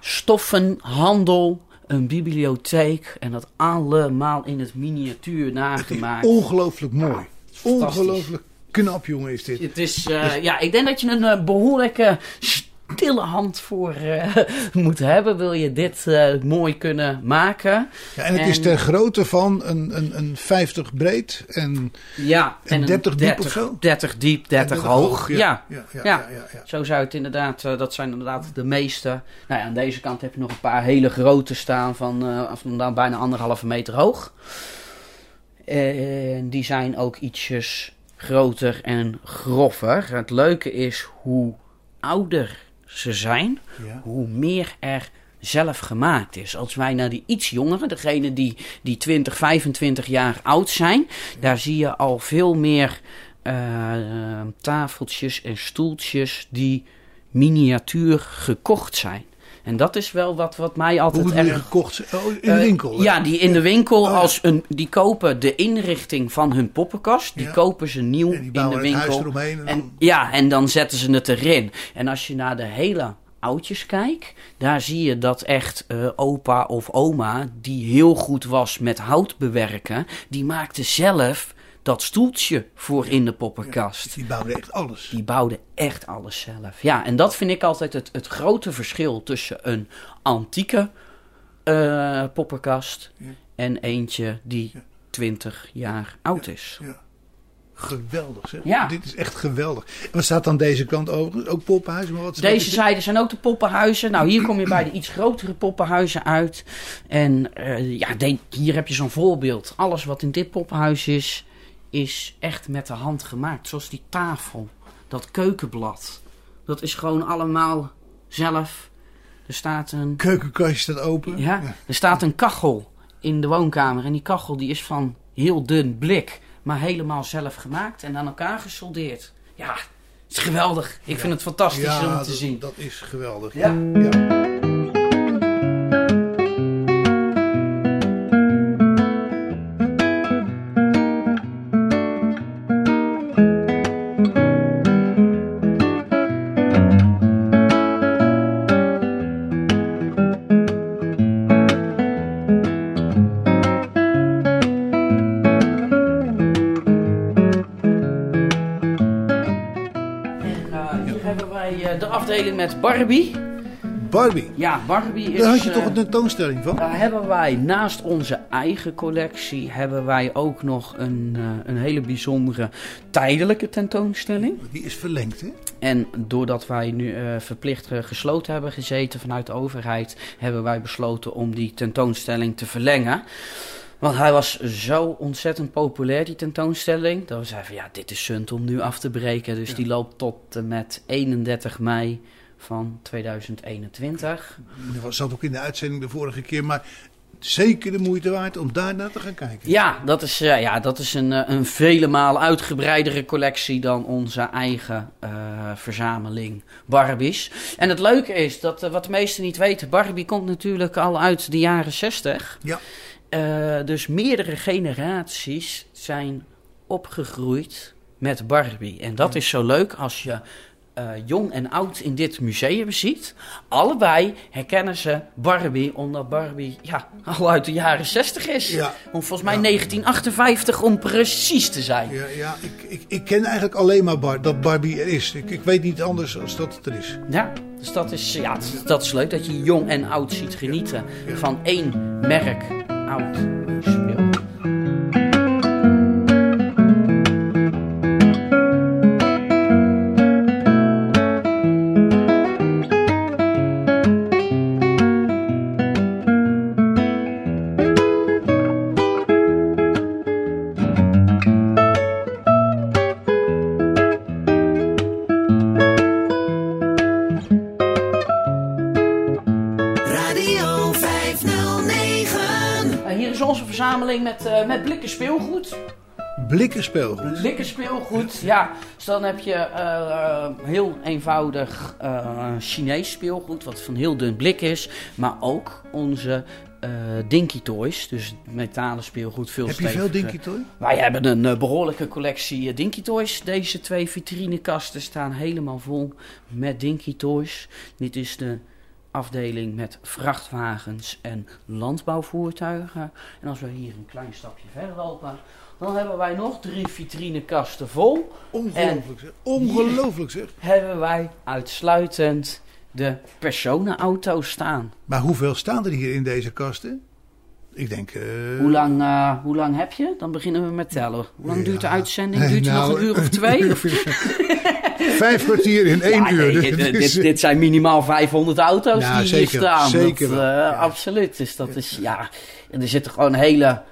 stoffenhandel. Een bibliotheek. En dat allemaal in het miniatuur Het is nagemaakt. ongelooflijk mooi. fantastisch. Ongelooflijk knap jongen is dit. Het is, eh, ja, ik denk dat je een eh, behoorlijke stille hand voor eh, moet hebben. Wil je dit eh, mooi kunnen maken. Ja, en het is ter grootte van een, een, een 50 breed en, Ja, en een 30 diep 30 of zo? 30 diep, 30, hoog. Ja. Ja, ja, ja, ja, ja, ja. Zo zou het inderdaad, eh, dat zijn inderdaad de meeste. Nou ja, aan deze kant heb je nog een paar hele grote staan van, van nou, bijna anderhalve meter hoog. En die zijn ook ietsjes groter en grover. Het leuke is hoe ouder ze zijn, Ja. hoe meer er zelf gemaakt is. Als wij naar die iets jongeren, degene die, die 20, 25 jaar oud zijn, daar zie je al veel meer eh, tafeltjes en stoeltjes die miniatuur gekocht zijn. En dat is wel wat, wat mij altijd je erg gekocht? Oh, in de eh, winkel? Ja, die in de winkel Oh, ja. als een. Die kopen de inrichting van hun poppenkast. Die Ja. kopen ze nieuw in de winkel. En ja, en dan zetten ze het erin. En als je naar de hele oudjes kijkt, daar zie je dat echt eh, opa of oma, die heel goed was met hout bewerken, die maakte zelf dat stoeltje voor in de poppenkast. Die bouwden echt alles. Die bouwden echt alles zelf. Ja, en dat vind ik altijd het, het grote verschil tussen een antieke eh, poppenkast en eentje die Ja. 20 jaar oud is. Ja. Geweldig zeg. Ja. Dit is echt geweldig. En wat staat aan deze kant overigens? Ook poppenhuizen? Maar wat Deze zijde zijn ook de poppenhuizen. Nou, hier kom je bij de iets grotere poppenhuizen uit. En eh, ja, de- hier heb je zo'n voorbeeld. Alles wat in dit poppenhuis is, is echt met de hand gemaakt. Zoals die tafel, dat keukenblad. Dat is gewoon allemaal zelf. Er staat een Keukenkastje staat open. Ja, er staat een kachel in de woonkamer. En die kachel die is van heel dun blik, maar helemaal zelf gemaakt en aan elkaar gesoldeerd. Ja, het is geweldig. Ik vind het fantastisch Ja, om te dat, zien. dat is geweldig. Ja. Met Barbie. Barbie. Ja, Barbie is... Daar had je toch eh, een tentoonstelling van? Daar hebben wij naast onze eigen collectie hebben wij ook nog een, eh, een hele bijzondere tijdelijke tentoonstelling. Die is verlengd, hè? En doordat wij nu eh, verplicht gesloten hebben gezeten vanuit de overheid, hebben wij besloten om die tentoonstelling te verlengen. Want hij was zo ontzettend populair, die tentoonstelling. Dat we zeiden van ja, dit is sunt om nu af te breken. Dus Ja. die loopt tot en met 31 mei van 2021. Dat zat ook in de uitzending de vorige keer. Maar zeker de moeite waard om daar naar te gaan kijken. Ja, dat is, eh, ja, dat is een, eh, een vele maal uitgebreidere collectie dan onze eigen eh, verzameling Barbies. En het leuke is dat, wat de meesten niet weten, Barbie komt natuurlijk al uit de jaren 60. Ja. Dus meerdere generaties zijn opgegroeid met Barbie. En dat is zo leuk als je eh, jong en oud in dit museum ziet. Allebei herkennen ze Barbie, omdat Barbie ja, al uit de jaren 60 is. Ja. Om volgens mij Ja. 1958 om precies te zijn. Ja, ja ik, ik, ik ken eigenlijk alleen maar Bar, dat Barbie er is. Ik, ik weet niet anders als dat het er is. Ja, dus dat is, ja, dat is- dat is leuk dat je jong en oud ziet genieten van één merk oud blikken speelgoed. Blikken speelgoed. Blikken speelgoed, ja. Dus dan heb je eh, heel eenvoudig eh, Chinees speelgoed, wat van heel dun blik is. Maar ook onze eh Dinky Toys, dus metalen speelgoed, veel Heb je veel. Dinky Toy? Wij hebben een eh, behoorlijke collectie eh, Dinky Toys. Deze twee vitrinekasten staan helemaal vol met Dinky Toys. Dit is de afdeling met vrachtwagens en landbouwvoertuigen. En als we hier een klein stapje verder lopen, dan hebben wij nog drie vitrinekasten vol. Ongelooflijk zeg. Ongelooflijk zeg. Hebben wij uitsluitend de personenauto's staan. Maar hoeveel staan er hier in deze kasten? Ik denk... eh, Hoe lang, eh, hoe lang heb je? Dan beginnen we met tellen. Hoe lang duurt de uitzending? Duurt Nou, nog een uur of twee? Vijf kwartier in één Ja, uur. nee, Dus dit, zijn minimaal 500 auto's Ja, die zeker, hier staan. zeker Dat, eh, Ja. Absoluut. Dus dat is, ja... En er zitten gewoon hele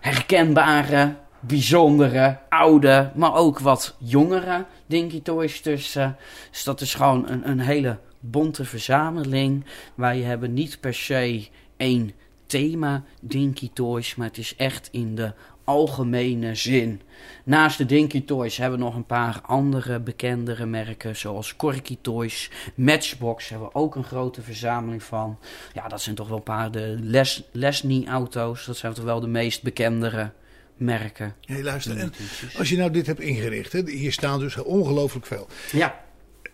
herkenbare, bijzondere, oude, maar ook wat jongere Dinky Toys tussen. Dus dat is gewoon een, een hele bonte verzameling. Wij hebben niet per se één thema Dinky Toys, maar het is echt in de algemene zin. Naast de Dinky Toys hebben we nog een paar andere bekendere merken, zoals Corky Toys, Matchbox hebben we ook een grote verzameling van. Ja, dat zijn toch wel een paar de Les, Lesney auto's, dat zijn toch wel de meest bekendere merken. Hey, luister, en als je nou dit hebt ingericht, hè, hier staan dus ongelooflijk veel. Ja,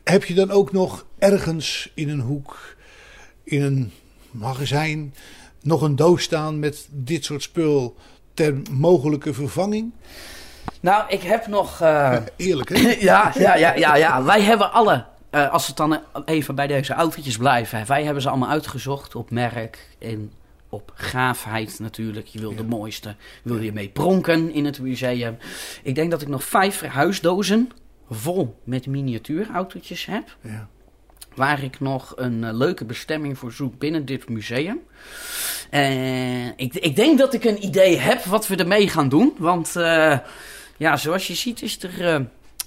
Heb je dan ook nog ergens in een hoek, in een magazijn, nog een doos staan met dit soort spul ter mogelijke vervanging? nou ik heb nog... eh, Eerlijk, hè? ja, ja, ja, ja, ja. Wij hebben alle, eh, als we het dan even bij deze autootjes blijven, wij hebben ze allemaal uitgezocht op merk en op gaafheid natuurlijk. Je wil de mooiste, wil je mee pronken in het museum. Ik denk dat ik nog vijf verhuisdozen vol met miniatuurautootjes heb. Ja. Waar ik nog een eh, leuke bestemming voor zoek binnen dit museum. En ik, ik denk dat ik een idee heb wat we ermee gaan doen. Want eh, ja, zoals je ziet is er eh,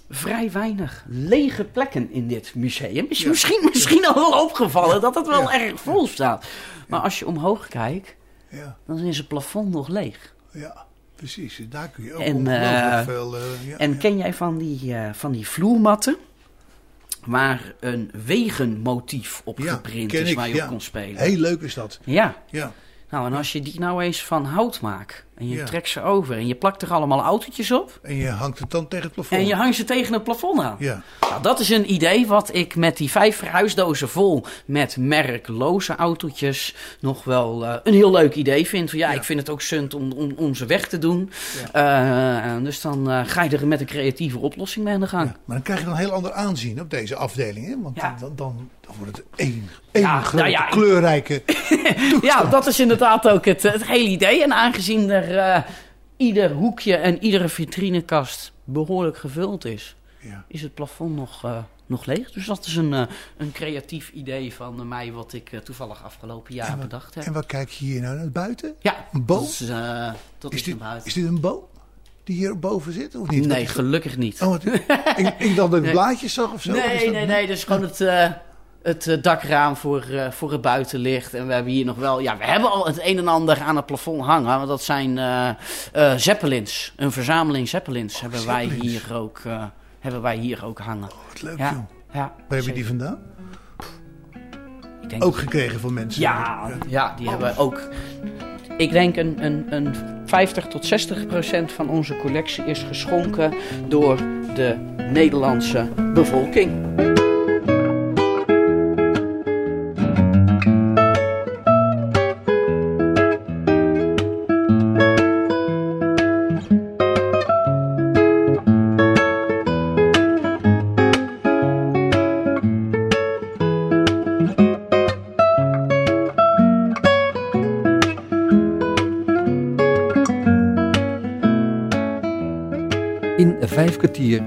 vrij weinig lege plekken in dit museum. Is Ja. misschien, misschien al wel opgevallen dat het wel Ja. erg vol staat. Maar als je omhoog kijkt, Ja, dan is het plafond nog leeg. ja, precies. Daar kun je ook En, veel... ja, En ken jij van die, van die vloermatten? Waar een wegenmotief op Ja, geprint is waar je ja. op kon spelen. Heel leuk is dat. Ja, Ja, nou en als je die nou eens van hout maakt en je Ja. trekt ze over en je plakt er allemaal autootjes op en je hangt het dan tegen het plafond. en je hangt ze tegen het plafond aan. Ja, Nou, dat is een idee wat ik met die vijf verhuisdozen vol met merkloze autootjes nog wel eh, een heel leuk idee vind. Ja, Ja. ik vind het ook sunt om, om, om ze weg te doen. Eh, dus dan eh, ga je er met een creatieve oplossing mee aan de gang. ja. Maar dan krijg je dan een heel ander aanzien op deze afdeling. Hè? Want Ja. dan, dan, dan wordt het één, één grote nou ik- kleurrijke... Ja, dat is inderdaad ook het, het hele idee. En aangezien er eh, ieder hoekje en iedere vitrinekast behoorlijk gevuld is, Ja. is het plafond nog, eh, nog leeg. Dus dat is een, eh, een creatief idee van mij wat ik toevallig afgelopen jaar wat- bedacht heb. En wat kijk je hier nou naar buiten? Ja, Een boom? dat is, dat is, Is dit, buiten. is dit een boom die hier boven zit? Of niet? Nee, is- gelukkig niet. Oh, wat, ik, ik dacht dat ik Nee. blaadjes zag of zo. Is nee, dat- nee, nee. Dus gewoon het, het eh, dakraam voor, eh, voor het buitenlicht. En we hebben hier nog wel... Ja, we hebben al het een en ander aan het plafond hangen. Want dat zijn eh, zeppelins. Een verzameling zeppelins hebben, wij Oh, hier ook, hebben wij hier ook hangen. Wat leuk, Ja, joh. ja. Waar heb je die vandaan? Ik denk Ook gekregen van mensen. Ja, ja, die hebben ook. Ik denk een, een, een 50 tot 60 procent van onze collectie is geschonken door de Nederlandse bevolking.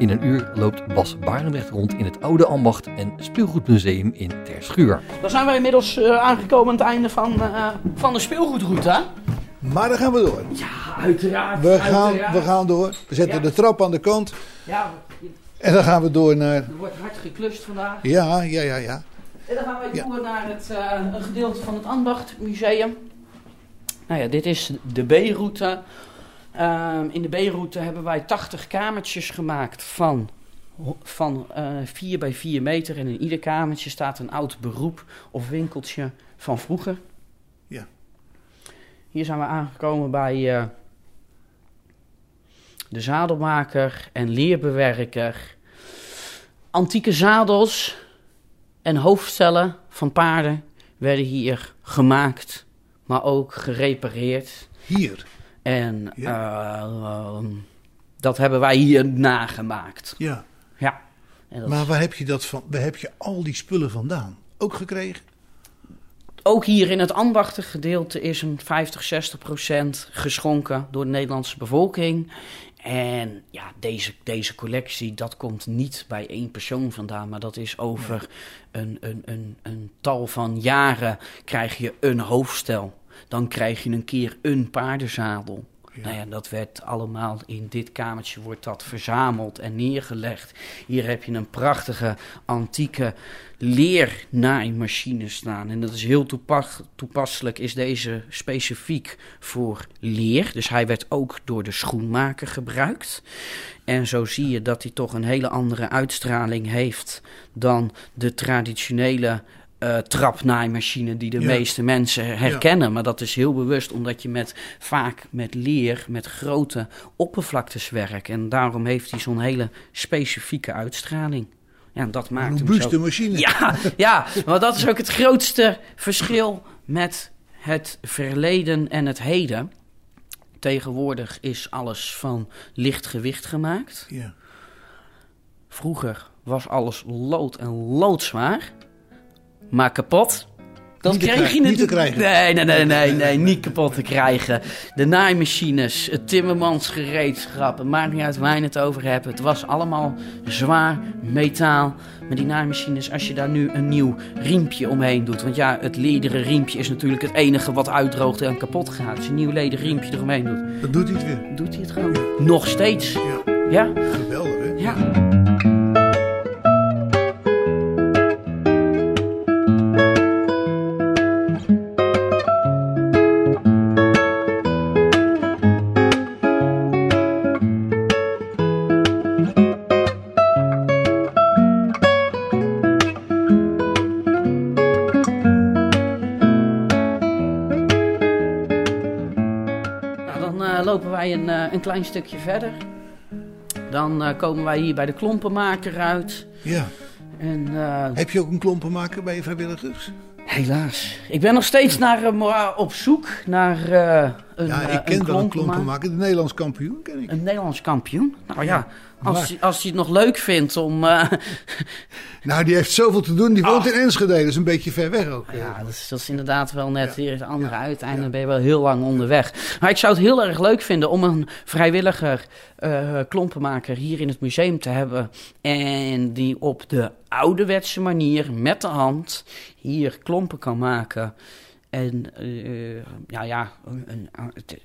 In een uur loopt Bas Barendrecht rond in het Oude Ambacht en Speelgoedmuseum in Terschuur. Dan zijn we inmiddels eh, aangekomen aan het einde van, eh, van de speelgoedroute. hè? Maar dan gaan we door. Ja, uiteraard. We gaan, we gaan door. We zetten Ja. de trap aan de kant. Ja, En dan gaan we door naar... er wordt hard geklust vandaag. Ja, ja, ja, ja. En dan gaan wij Ja. door naar het, eh, een gedeelte van het Ambachtmuseum. Nou ja, dit is de B-route. Ehm, in de B-route hebben wij 80 kamertjes gemaakt van, van eh 4 bij 4 meter. En in ieder kamertje staat een oud beroep of winkeltje van vroeger. Ja. Hier zijn we aangekomen bij eh, de zadelmaker en leerbewerker. Antieke zadels en hoofdstellen van paarden werden hier gemaakt, maar ook gerepareerd. Hier. En eh, ehm, dat hebben wij hier nagemaakt. Ja. Ja. En dat Maar waar heb je, dat van, waar heb je al die spullen vandaan? ook gekregen? Ook hier in het ambachtengedeelte is een 50, 60 procent geschonken door de Nederlandse bevolking. En ja, deze, deze collectie, dat komt niet bij één persoon vandaan, maar dat is over een, een, een, een tal van jaren krijg je een hoofdstel. Dan krijg je een keer een paardenzadel. Nou ja, dat werd allemaal in dit kamertje wordt dat verzameld en neergelegd. Hier heb je een prachtige antieke leernaaimachine staan. En dat is heel toepasselijk, is deze specifiek voor leer. Dus hij werd ook door de schoenmaker gebruikt. En zo zie je dat hij toch een hele andere uitstraling heeft dan de traditionele uh, trapnaaimachine die de meeste mensen herkennen. Maar dat is heel bewust omdat je met, vaak met leer, met grote oppervlaktes werkt. En daarom heeft hij zo'n hele specifieke uitstraling. Ja, dat maakt een robuuste machine. Ja, ja, maar dat is ook het grootste verschil met het verleden en het heden. Tegenwoordig is alles van licht gewicht gemaakt. Ja. Vroeger was alles lood en loodzwaar maar kapot. Dat kreeg je niet te krijgen. Nee, nee, nee, nee, nee, niet kapot te krijgen. De naaimachines, het timmermansgereedschap, het maakt niet uit waar je het over hebt. Het was allemaal zwaar metaal. Maar die naaimachines, als je daar nu een nieuw riempje omheen doet. Want ja, het lederen riempje is natuurlijk het enige wat uitdroogt en kapot gaat. Als je een nieuw lederen riempje eromheen doet. Dan doet hij het weer. Doet hij het gewoon. Nog steeds. Ja. Ja. Geweldig, hè? Ja. Klein stukje verder. Dan uh, komen wij hier bij de klompenmaker uit. Ja. En, uh, Heb je ook een klompenmaker bij je vrijwilligers? Helaas. Ik ben nog steeds naar, op zoek naar een Ja, ik ken wel een klompenmaker. De Nederlands kampioen ken ik. Een Nederlands kampioen? Nou ja, als, hij, als hij het nog leuk vindt om... nou, die heeft zoveel te doen. Die woont in Enschede, dat is een beetje ver weg ook. Ja, dat is, dat is inderdaad wel net weer het andere uiteinde. Dan ben je wel heel lang onderweg. Maar ik zou het heel erg leuk vinden om een vrijwilliger uh, klompenmaker hier in het museum te hebben. En die op de ouderwetse manier met de hand hier klompen kan maken. En uh, ja, ja een,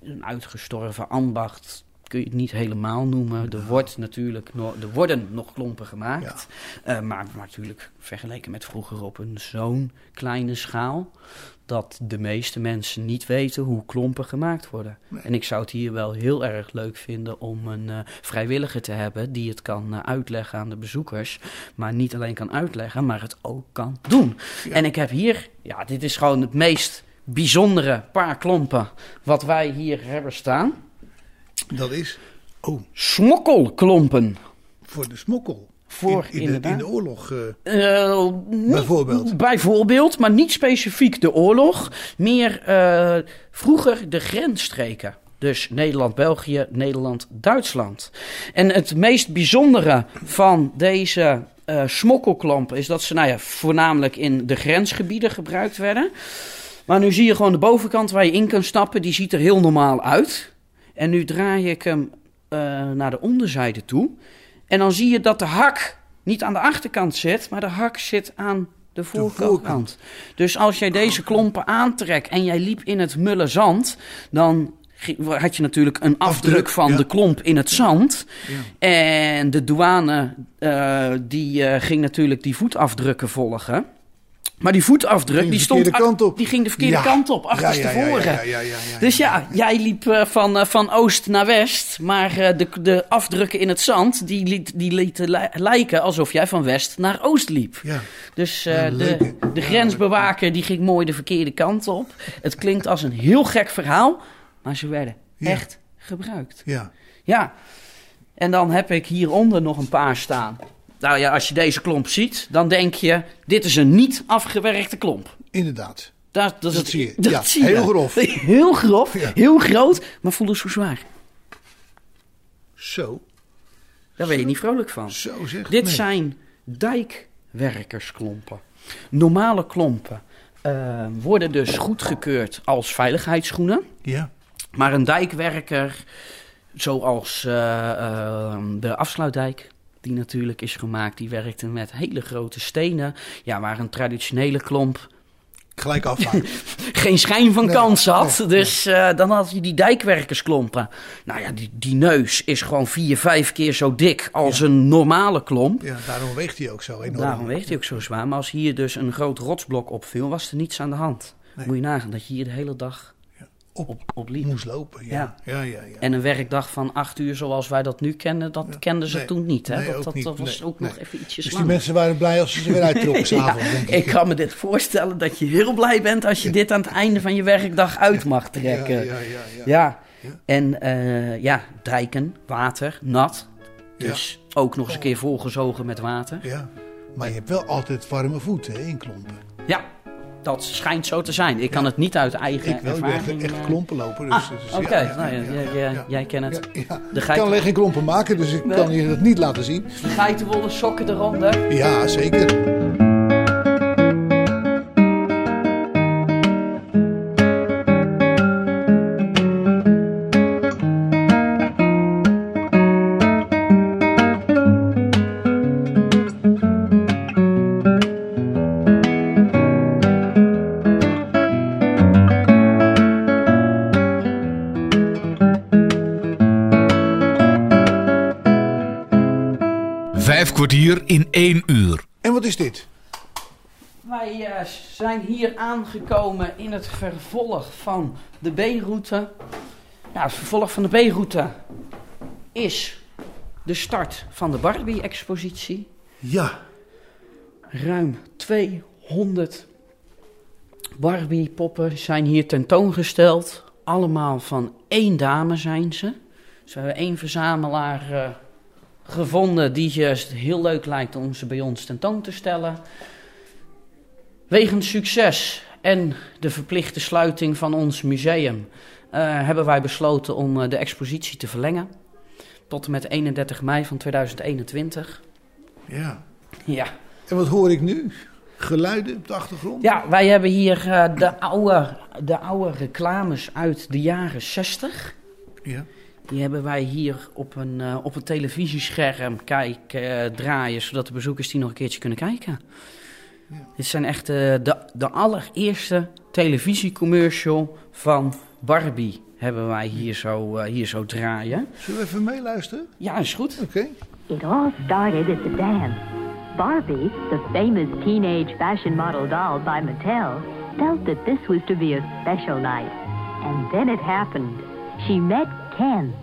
een uitgestorven ambacht kun je het niet helemaal noemen. Er, wordt natuurlijk nog, er worden nog klompen gemaakt. Uh, maar, natuurlijk vergeleken met vroeger op een zo'n kleine schaal... dat de meeste mensen niet weten hoe klompen gemaakt worden. En ik zou het hier wel heel erg leuk vinden om een uh, vrijwilliger te hebben... die het kan uh, uitleggen aan de bezoekers. Maar niet alleen kan uitleggen, maar het ook kan doen. En ik heb hier... Ja, dit is gewoon het meest bijzondere paar klompen wat wij hier hebben staan... Dat is? Oh. Smokkelklompen. Voor de smokkel. Voor, in, in, de, in de, oorlog uh, bijvoorbeeld? Bijvoorbeeld, maar niet specifiek de oorlog. Meer uh, vroeger de grensstreken. Dus Nederland-België, Nederland-Duitsland. En het meest bijzondere van deze smokkelklampen is dat ze nou ja, voornamelijk in de grensgebieden gebruikt werden. Maar nu zie je gewoon de bovenkant waar je in kan stappen, die ziet er heel normaal uit. En nu draai ik hem uh, naar de onderzijde toe. En dan zie je dat de hak niet aan de achterkant zit, maar de hak zit aan de voorkant. Dus als jij deze klompen aantrekt en jij liep in het mulle zand, dan had je natuurlijk een afdruk, van de klomp in het zand. Ja. En de douane uh, die uh, ging natuurlijk die voetafdrukken volgen. Maar die voetafdruk, die, stond kant op. die ging de verkeerde kant op, achterstevoren. Ja, ja, dus ja, jij liep uh, van, uh, van oost naar west, maar uh, de, de afdrukken in het zand, die, liet, die lieten lijken alsof jij van west naar oost liep. Dus de, de grensbewaker die ging mooi de verkeerde kant op. Het klinkt als een heel gek verhaal, maar ze werden echt gebruikt. Ja. Ja. En dan heb ik hieronder nog een paar staan. Nou ja, als je deze klomp ziet, dan denk je: dit is een niet afgewerkte klomp. Inderdaad. Dat, dat, dat zie je. Dat ja, zie heel grof. Heel grof, heel groot, maar voelde zo zwaar. Zo. Daar ben je niet vrolijk van. Zo zeg. Dit zijn dijk dijkwerkersklompen. Normale klompen eh, worden dus goedgekeurd als veiligheidsschoenen. Ja. Maar een dijkwerker, zoals eh, eh, de afsluitdijk, die natuurlijk is gemaakt, die werkte met hele grote stenen. Ja, waar een traditionele klomp Gelijk afvaren. geen schijn van Nee, kans had. nee, dus eh, dan had je die dijkwerkersklompen. Nou ja, die, die neus is gewoon vier, vijf keer zo dik als een normale klomp. ja, daarom weegt hij ook zo enorm. Daarom weegt hij ook zo zwaar. Maar als hier dus een groot rotsblok opviel, was er niets aan de hand. Moet je nagaan dat je hier de hele dag Op, op, op liep. moest lopen. Ja. Ja, ja. En een werkdag van acht uur zoals wij dat nu kennen, dat kenden ze Nee. toen niet. Hè? Nee, dat dat, niet. dat was ook nog even ietsjes dus die langer. mensen waren blij als ze ze weer uittrokken s'avonds, denk ik. ik kan me dit voorstellen dat je heel blij bent als je dit aan het einde van je werkdag uit mag trekken. Ja, ja, ja, ja. Ja, Ja. en eh, ja, dijken, water, nat. Dus ook nog eens een keer volgezogen met water. Ja. Maar je hebt wel altijd warme voeten hè, in klompen. Ja, dat schijnt zo te zijn. Ik kan het niet uit eigen Ik wel, ik ben echt, ervaring... echt eh, klompen lopen. Dus, Ah, dus oké. ja, ja, Nou, jij- jij- jij kent het. Ik kan alleen geen klompen maken, dus ik Nee. kan je dat niet laten zien. De geitenwolle sokken eronder. Ja, zeker. Kwartier in één uur. En wat is dit? Wij eh, zijn hier aangekomen in het vervolg van de B-route. Nou, het vervolg van de B-route is de start van de Barbie-expositie. Ja, Ruim 200 Barbie-poppen zijn hier tentoongesteld. Allemaal van één dame zijn ze. Dus we hebben één verzamelaar eh, gevonden die het heel leuk lijkt om ze bij ons tentoon te stellen. Wegens succes en de verplichte sluiting van ons museum eh, hebben wij besloten om eh, de expositie te verlengen. Tot en met 31 mei van 2021. ja. Ja. En wat hoor ik nu? Geluiden op de achtergrond? Ja, wij hebben hier eh, de, oude, de oude reclames uit de jaren 60. Ja. Die hebben wij hier op een, eh, op een televisiescherm kijk, eh, draaien, zodat de bezoekers die nog een keertje kunnen kijken. Ja. Dit zijn echt eh, de, de allereerste televisiecommercial van Barbie hebben wij hier zo, hier zo draaien. Zullen we even meeluisteren? Ja, is goed. Oké. It all started at the dance. Barbie, the famous teenage fashion model doll by Mattel, felt that this was to be a special night. And then it happened. She met Ken.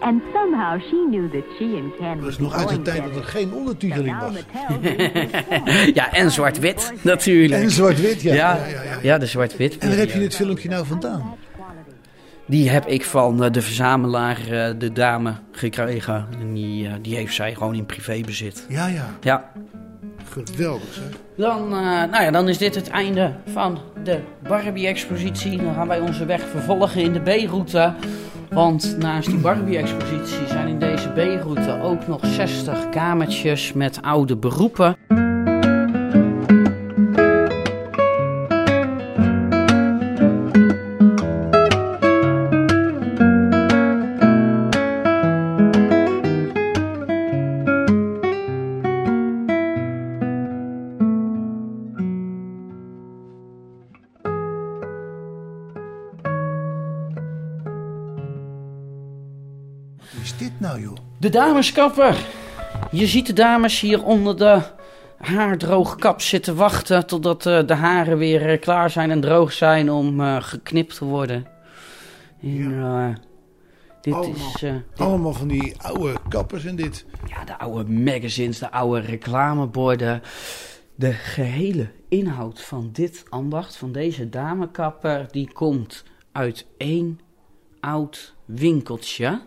And somehow she knew that she and Ken be nog uit de tijd dat er geen ondertiteling was. Ja, en zwart-wit natuurlijk. En zwart-wit, ja. Ja, ja, ja, ja. ja, de zwart-wit. En waar heb je dit filmpje nou vandaan? Die heb ik van eh, de verzamelaar, eh, de dame, gekregen. En die, eh, die heeft zij gewoon in privébezit. Ja, ja. Ja. Geweldig, zeg. Dan, eh, nou ja, dan is dit het einde van de Barbie-expositie. Dan gaan wij onze weg vervolgen in de B-route. Want naast die Barbie-expositie zijn in deze B-route ook nog 60 kamertjes met oude beroepen. Wat is dit nou, joh? De dameskapper. Je ziet de dames hier onder de haardroge kap zitten wachten totdat eh, de haren weer eh, klaar zijn en droog zijn om eh, geknipt te worden. En, eh, dit Allemaal. is dit- Allemaal van die oude kappers en dit. ja, de oude magazines, de oude reclameborden. De gehele inhoud van dit ambacht, van deze damekapper, die komt uit één oud winkeltje.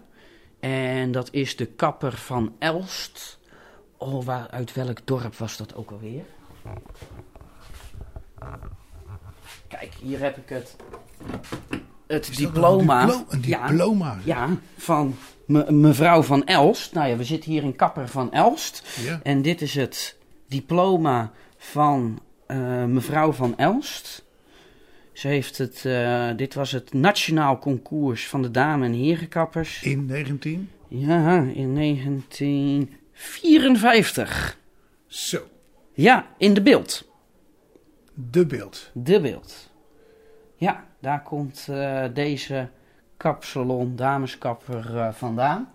En dat is de kapper van Elst. Oh, waar, uit welk dorp was dat ook alweer? Kijk, hier heb ik het. Het diploma. Een, diplo- een Ja, diploma. ja, van me- mevrouw van Elst. Nou ja, we zitten hier in Kapper van Elst. Ja. En dit is het diploma van eh, mevrouw van Elst. Ze heeft het, eh, dit was het nationaal concours van de dame- en herenkappers. In 19? Ja, in 1954. Zo, Ja, in de beeld. de beeld. De beeld. Ja, daar komt eh, deze kapsalon, dameskapper, eh, vandaan.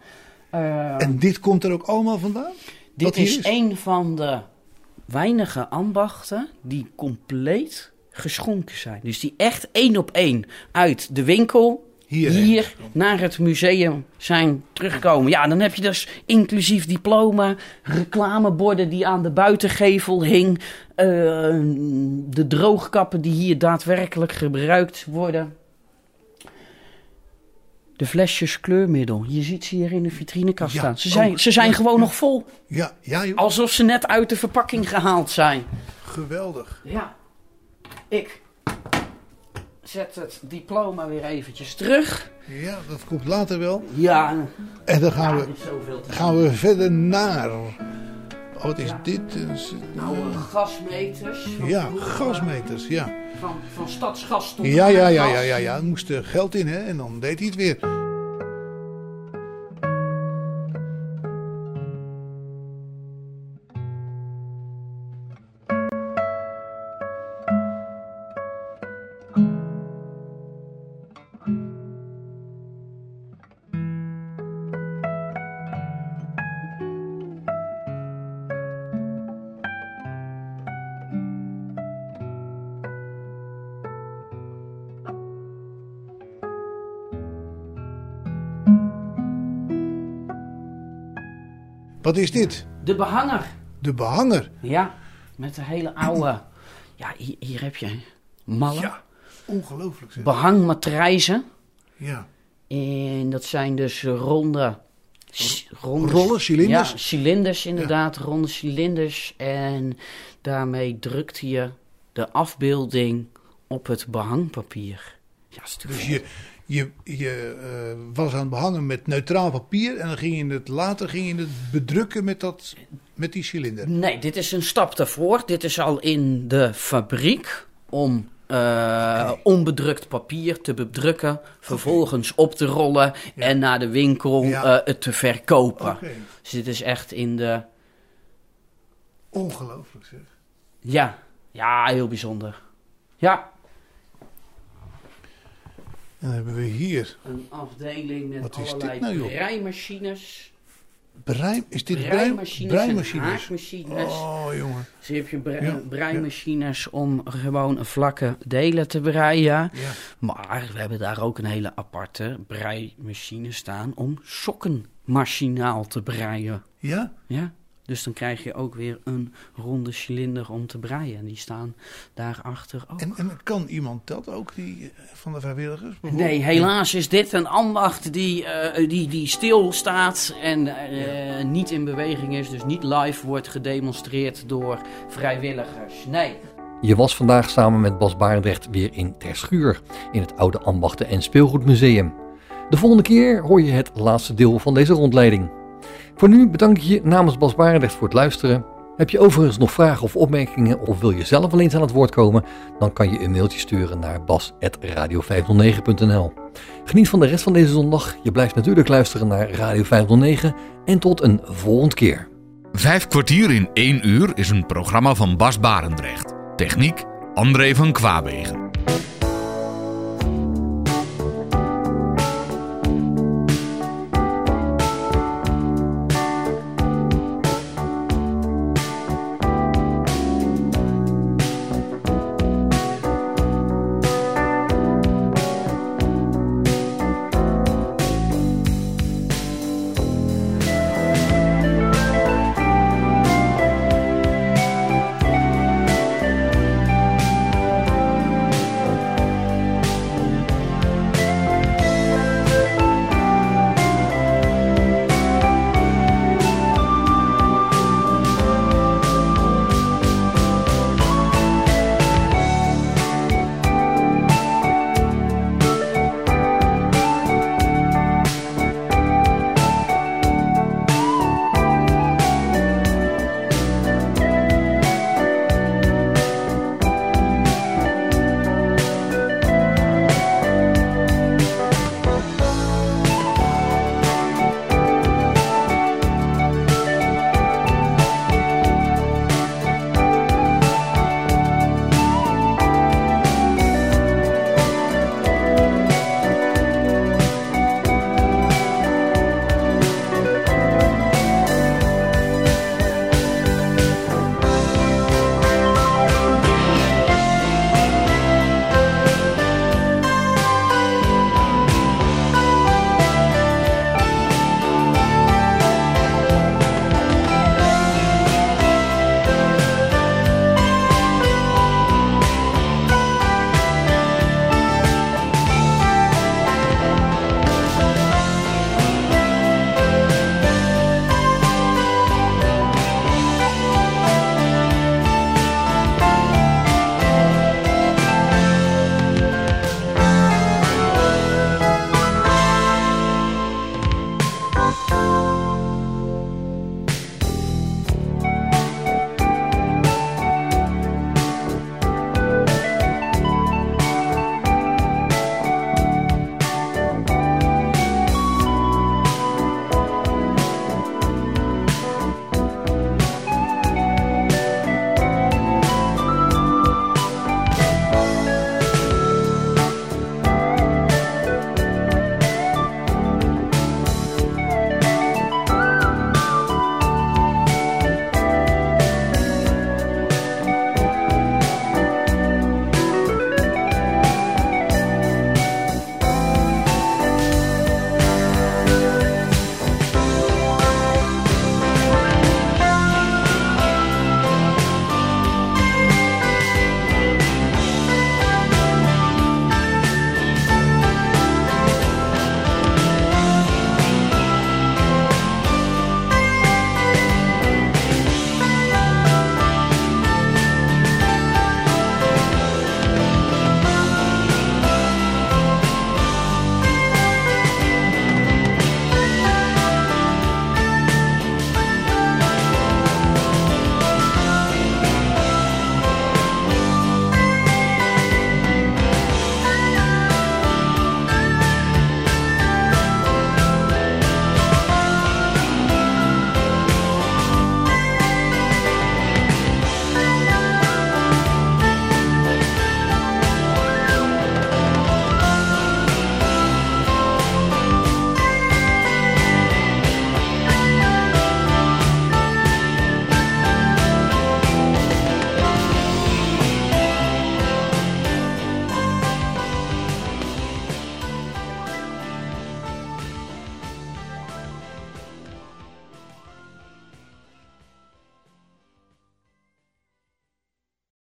Eh, En dit komt er ook allemaal vandaan? dit is is? een van de weinige ambachten die compleet geschonken zijn. Dus die echt één op één uit de winkel hier naar het museum zijn teruggekomen. Ja, dan heb je dus inclusief diploma, reclameborden die aan de buitengevel hing, eh, de droogkappen die hier daadwerkelijk gebruikt worden. De flesjes kleurmiddel. Je ziet ze hier in de vitrinekast Ja, staan. Ze zijn, ook. ze zijn Ja, gewoon ja. nog vol. Ja, ja joh. Alsof ze net uit de verpakking gehaald zijn. geweldig. Ja, ik zet het diploma weer eventjes terug. Ja, dat komt later wel. Ja, En dan gaan we, gaan we verder naar... Oh, wat is Ja. dit? Oude gasmeters. Ja, vroeger, gasmeters, ja. Van, van stadsgas tot Ja, ja, ja, ja, ja, ja. Er moest er geld in, hè. En dan deed hij het weer. Wat is dit? De behanger. De behanger. Ja, met de hele oude... Ja, hier, hier heb je mallen. Ja, ongelooflijk zeg. Behangmatrijzen. Ja. En dat zijn dus ronde... ronde Rollen, cilinders? Ja, cilinders inderdaad, ronde cilinders. En daarmee drukte je de afbeelding op het behangpapier. Ja, dat is natuurlijk Dus je, je, je eh, was aan het behangen met neutraal papier. En dan ging je het later ging je het bedrukken met, dat, met die cilinder. Nee, dit is een stap daarvoor. Dit is al in de fabriek om eh, onbedrukt papier te bedrukken, vervolgens op te rollen en naar de winkel Ja. eh, het te verkopen. Dus dit is echt in de... Ongelooflijk zeg. Ja, ja, heel bijzonder. Ja, En dan hebben we hier. een afdeling met Wat is dit allerlei nou, joh? breimachines. Brei, is dit brei, Breimachines, breimachines? en haakmachines. Oh, jongen. Dus heb je bre- Ja, breimachines om gewoon vlakke delen te breien. Ja. Maar we hebben daar ook een hele aparte breimachine staan om sokken machinaal te breien. Ja? Ja? Dus dan krijg je ook weer een ronde cilinder om te breien. En die staan daarachter ook. En, en kan iemand dat ook, die, eh, van de vrijwilligers? Nee, helaas is dit een ambacht die, eh, die, die stilstaat en eh, niet in beweging is. Dus niet live wordt gedemonstreerd door vrijwilligers. Nee. Je was vandaag samen met Bas Barendrecht weer in Terschuur, in het oude Ambachten- en Speelgoedmuseum. De volgende keer hoor je het laatste deel van deze rondleiding. Voor nu bedank ik je namens Bas Barendrecht voor het luisteren. Heb je overigens nog vragen of opmerkingen of wil je zelf wel eens aan het woord komen? Dan kan je een mailtje sturen naar bas.radio509.nl Geniet van de rest van deze zondag. Je blijft natuurlijk luisteren naar Radio 509 en tot een volgende keer. Vijf kwartier in één uur is een programma van Bas Barendrecht. Techniek André van Kwaabegen.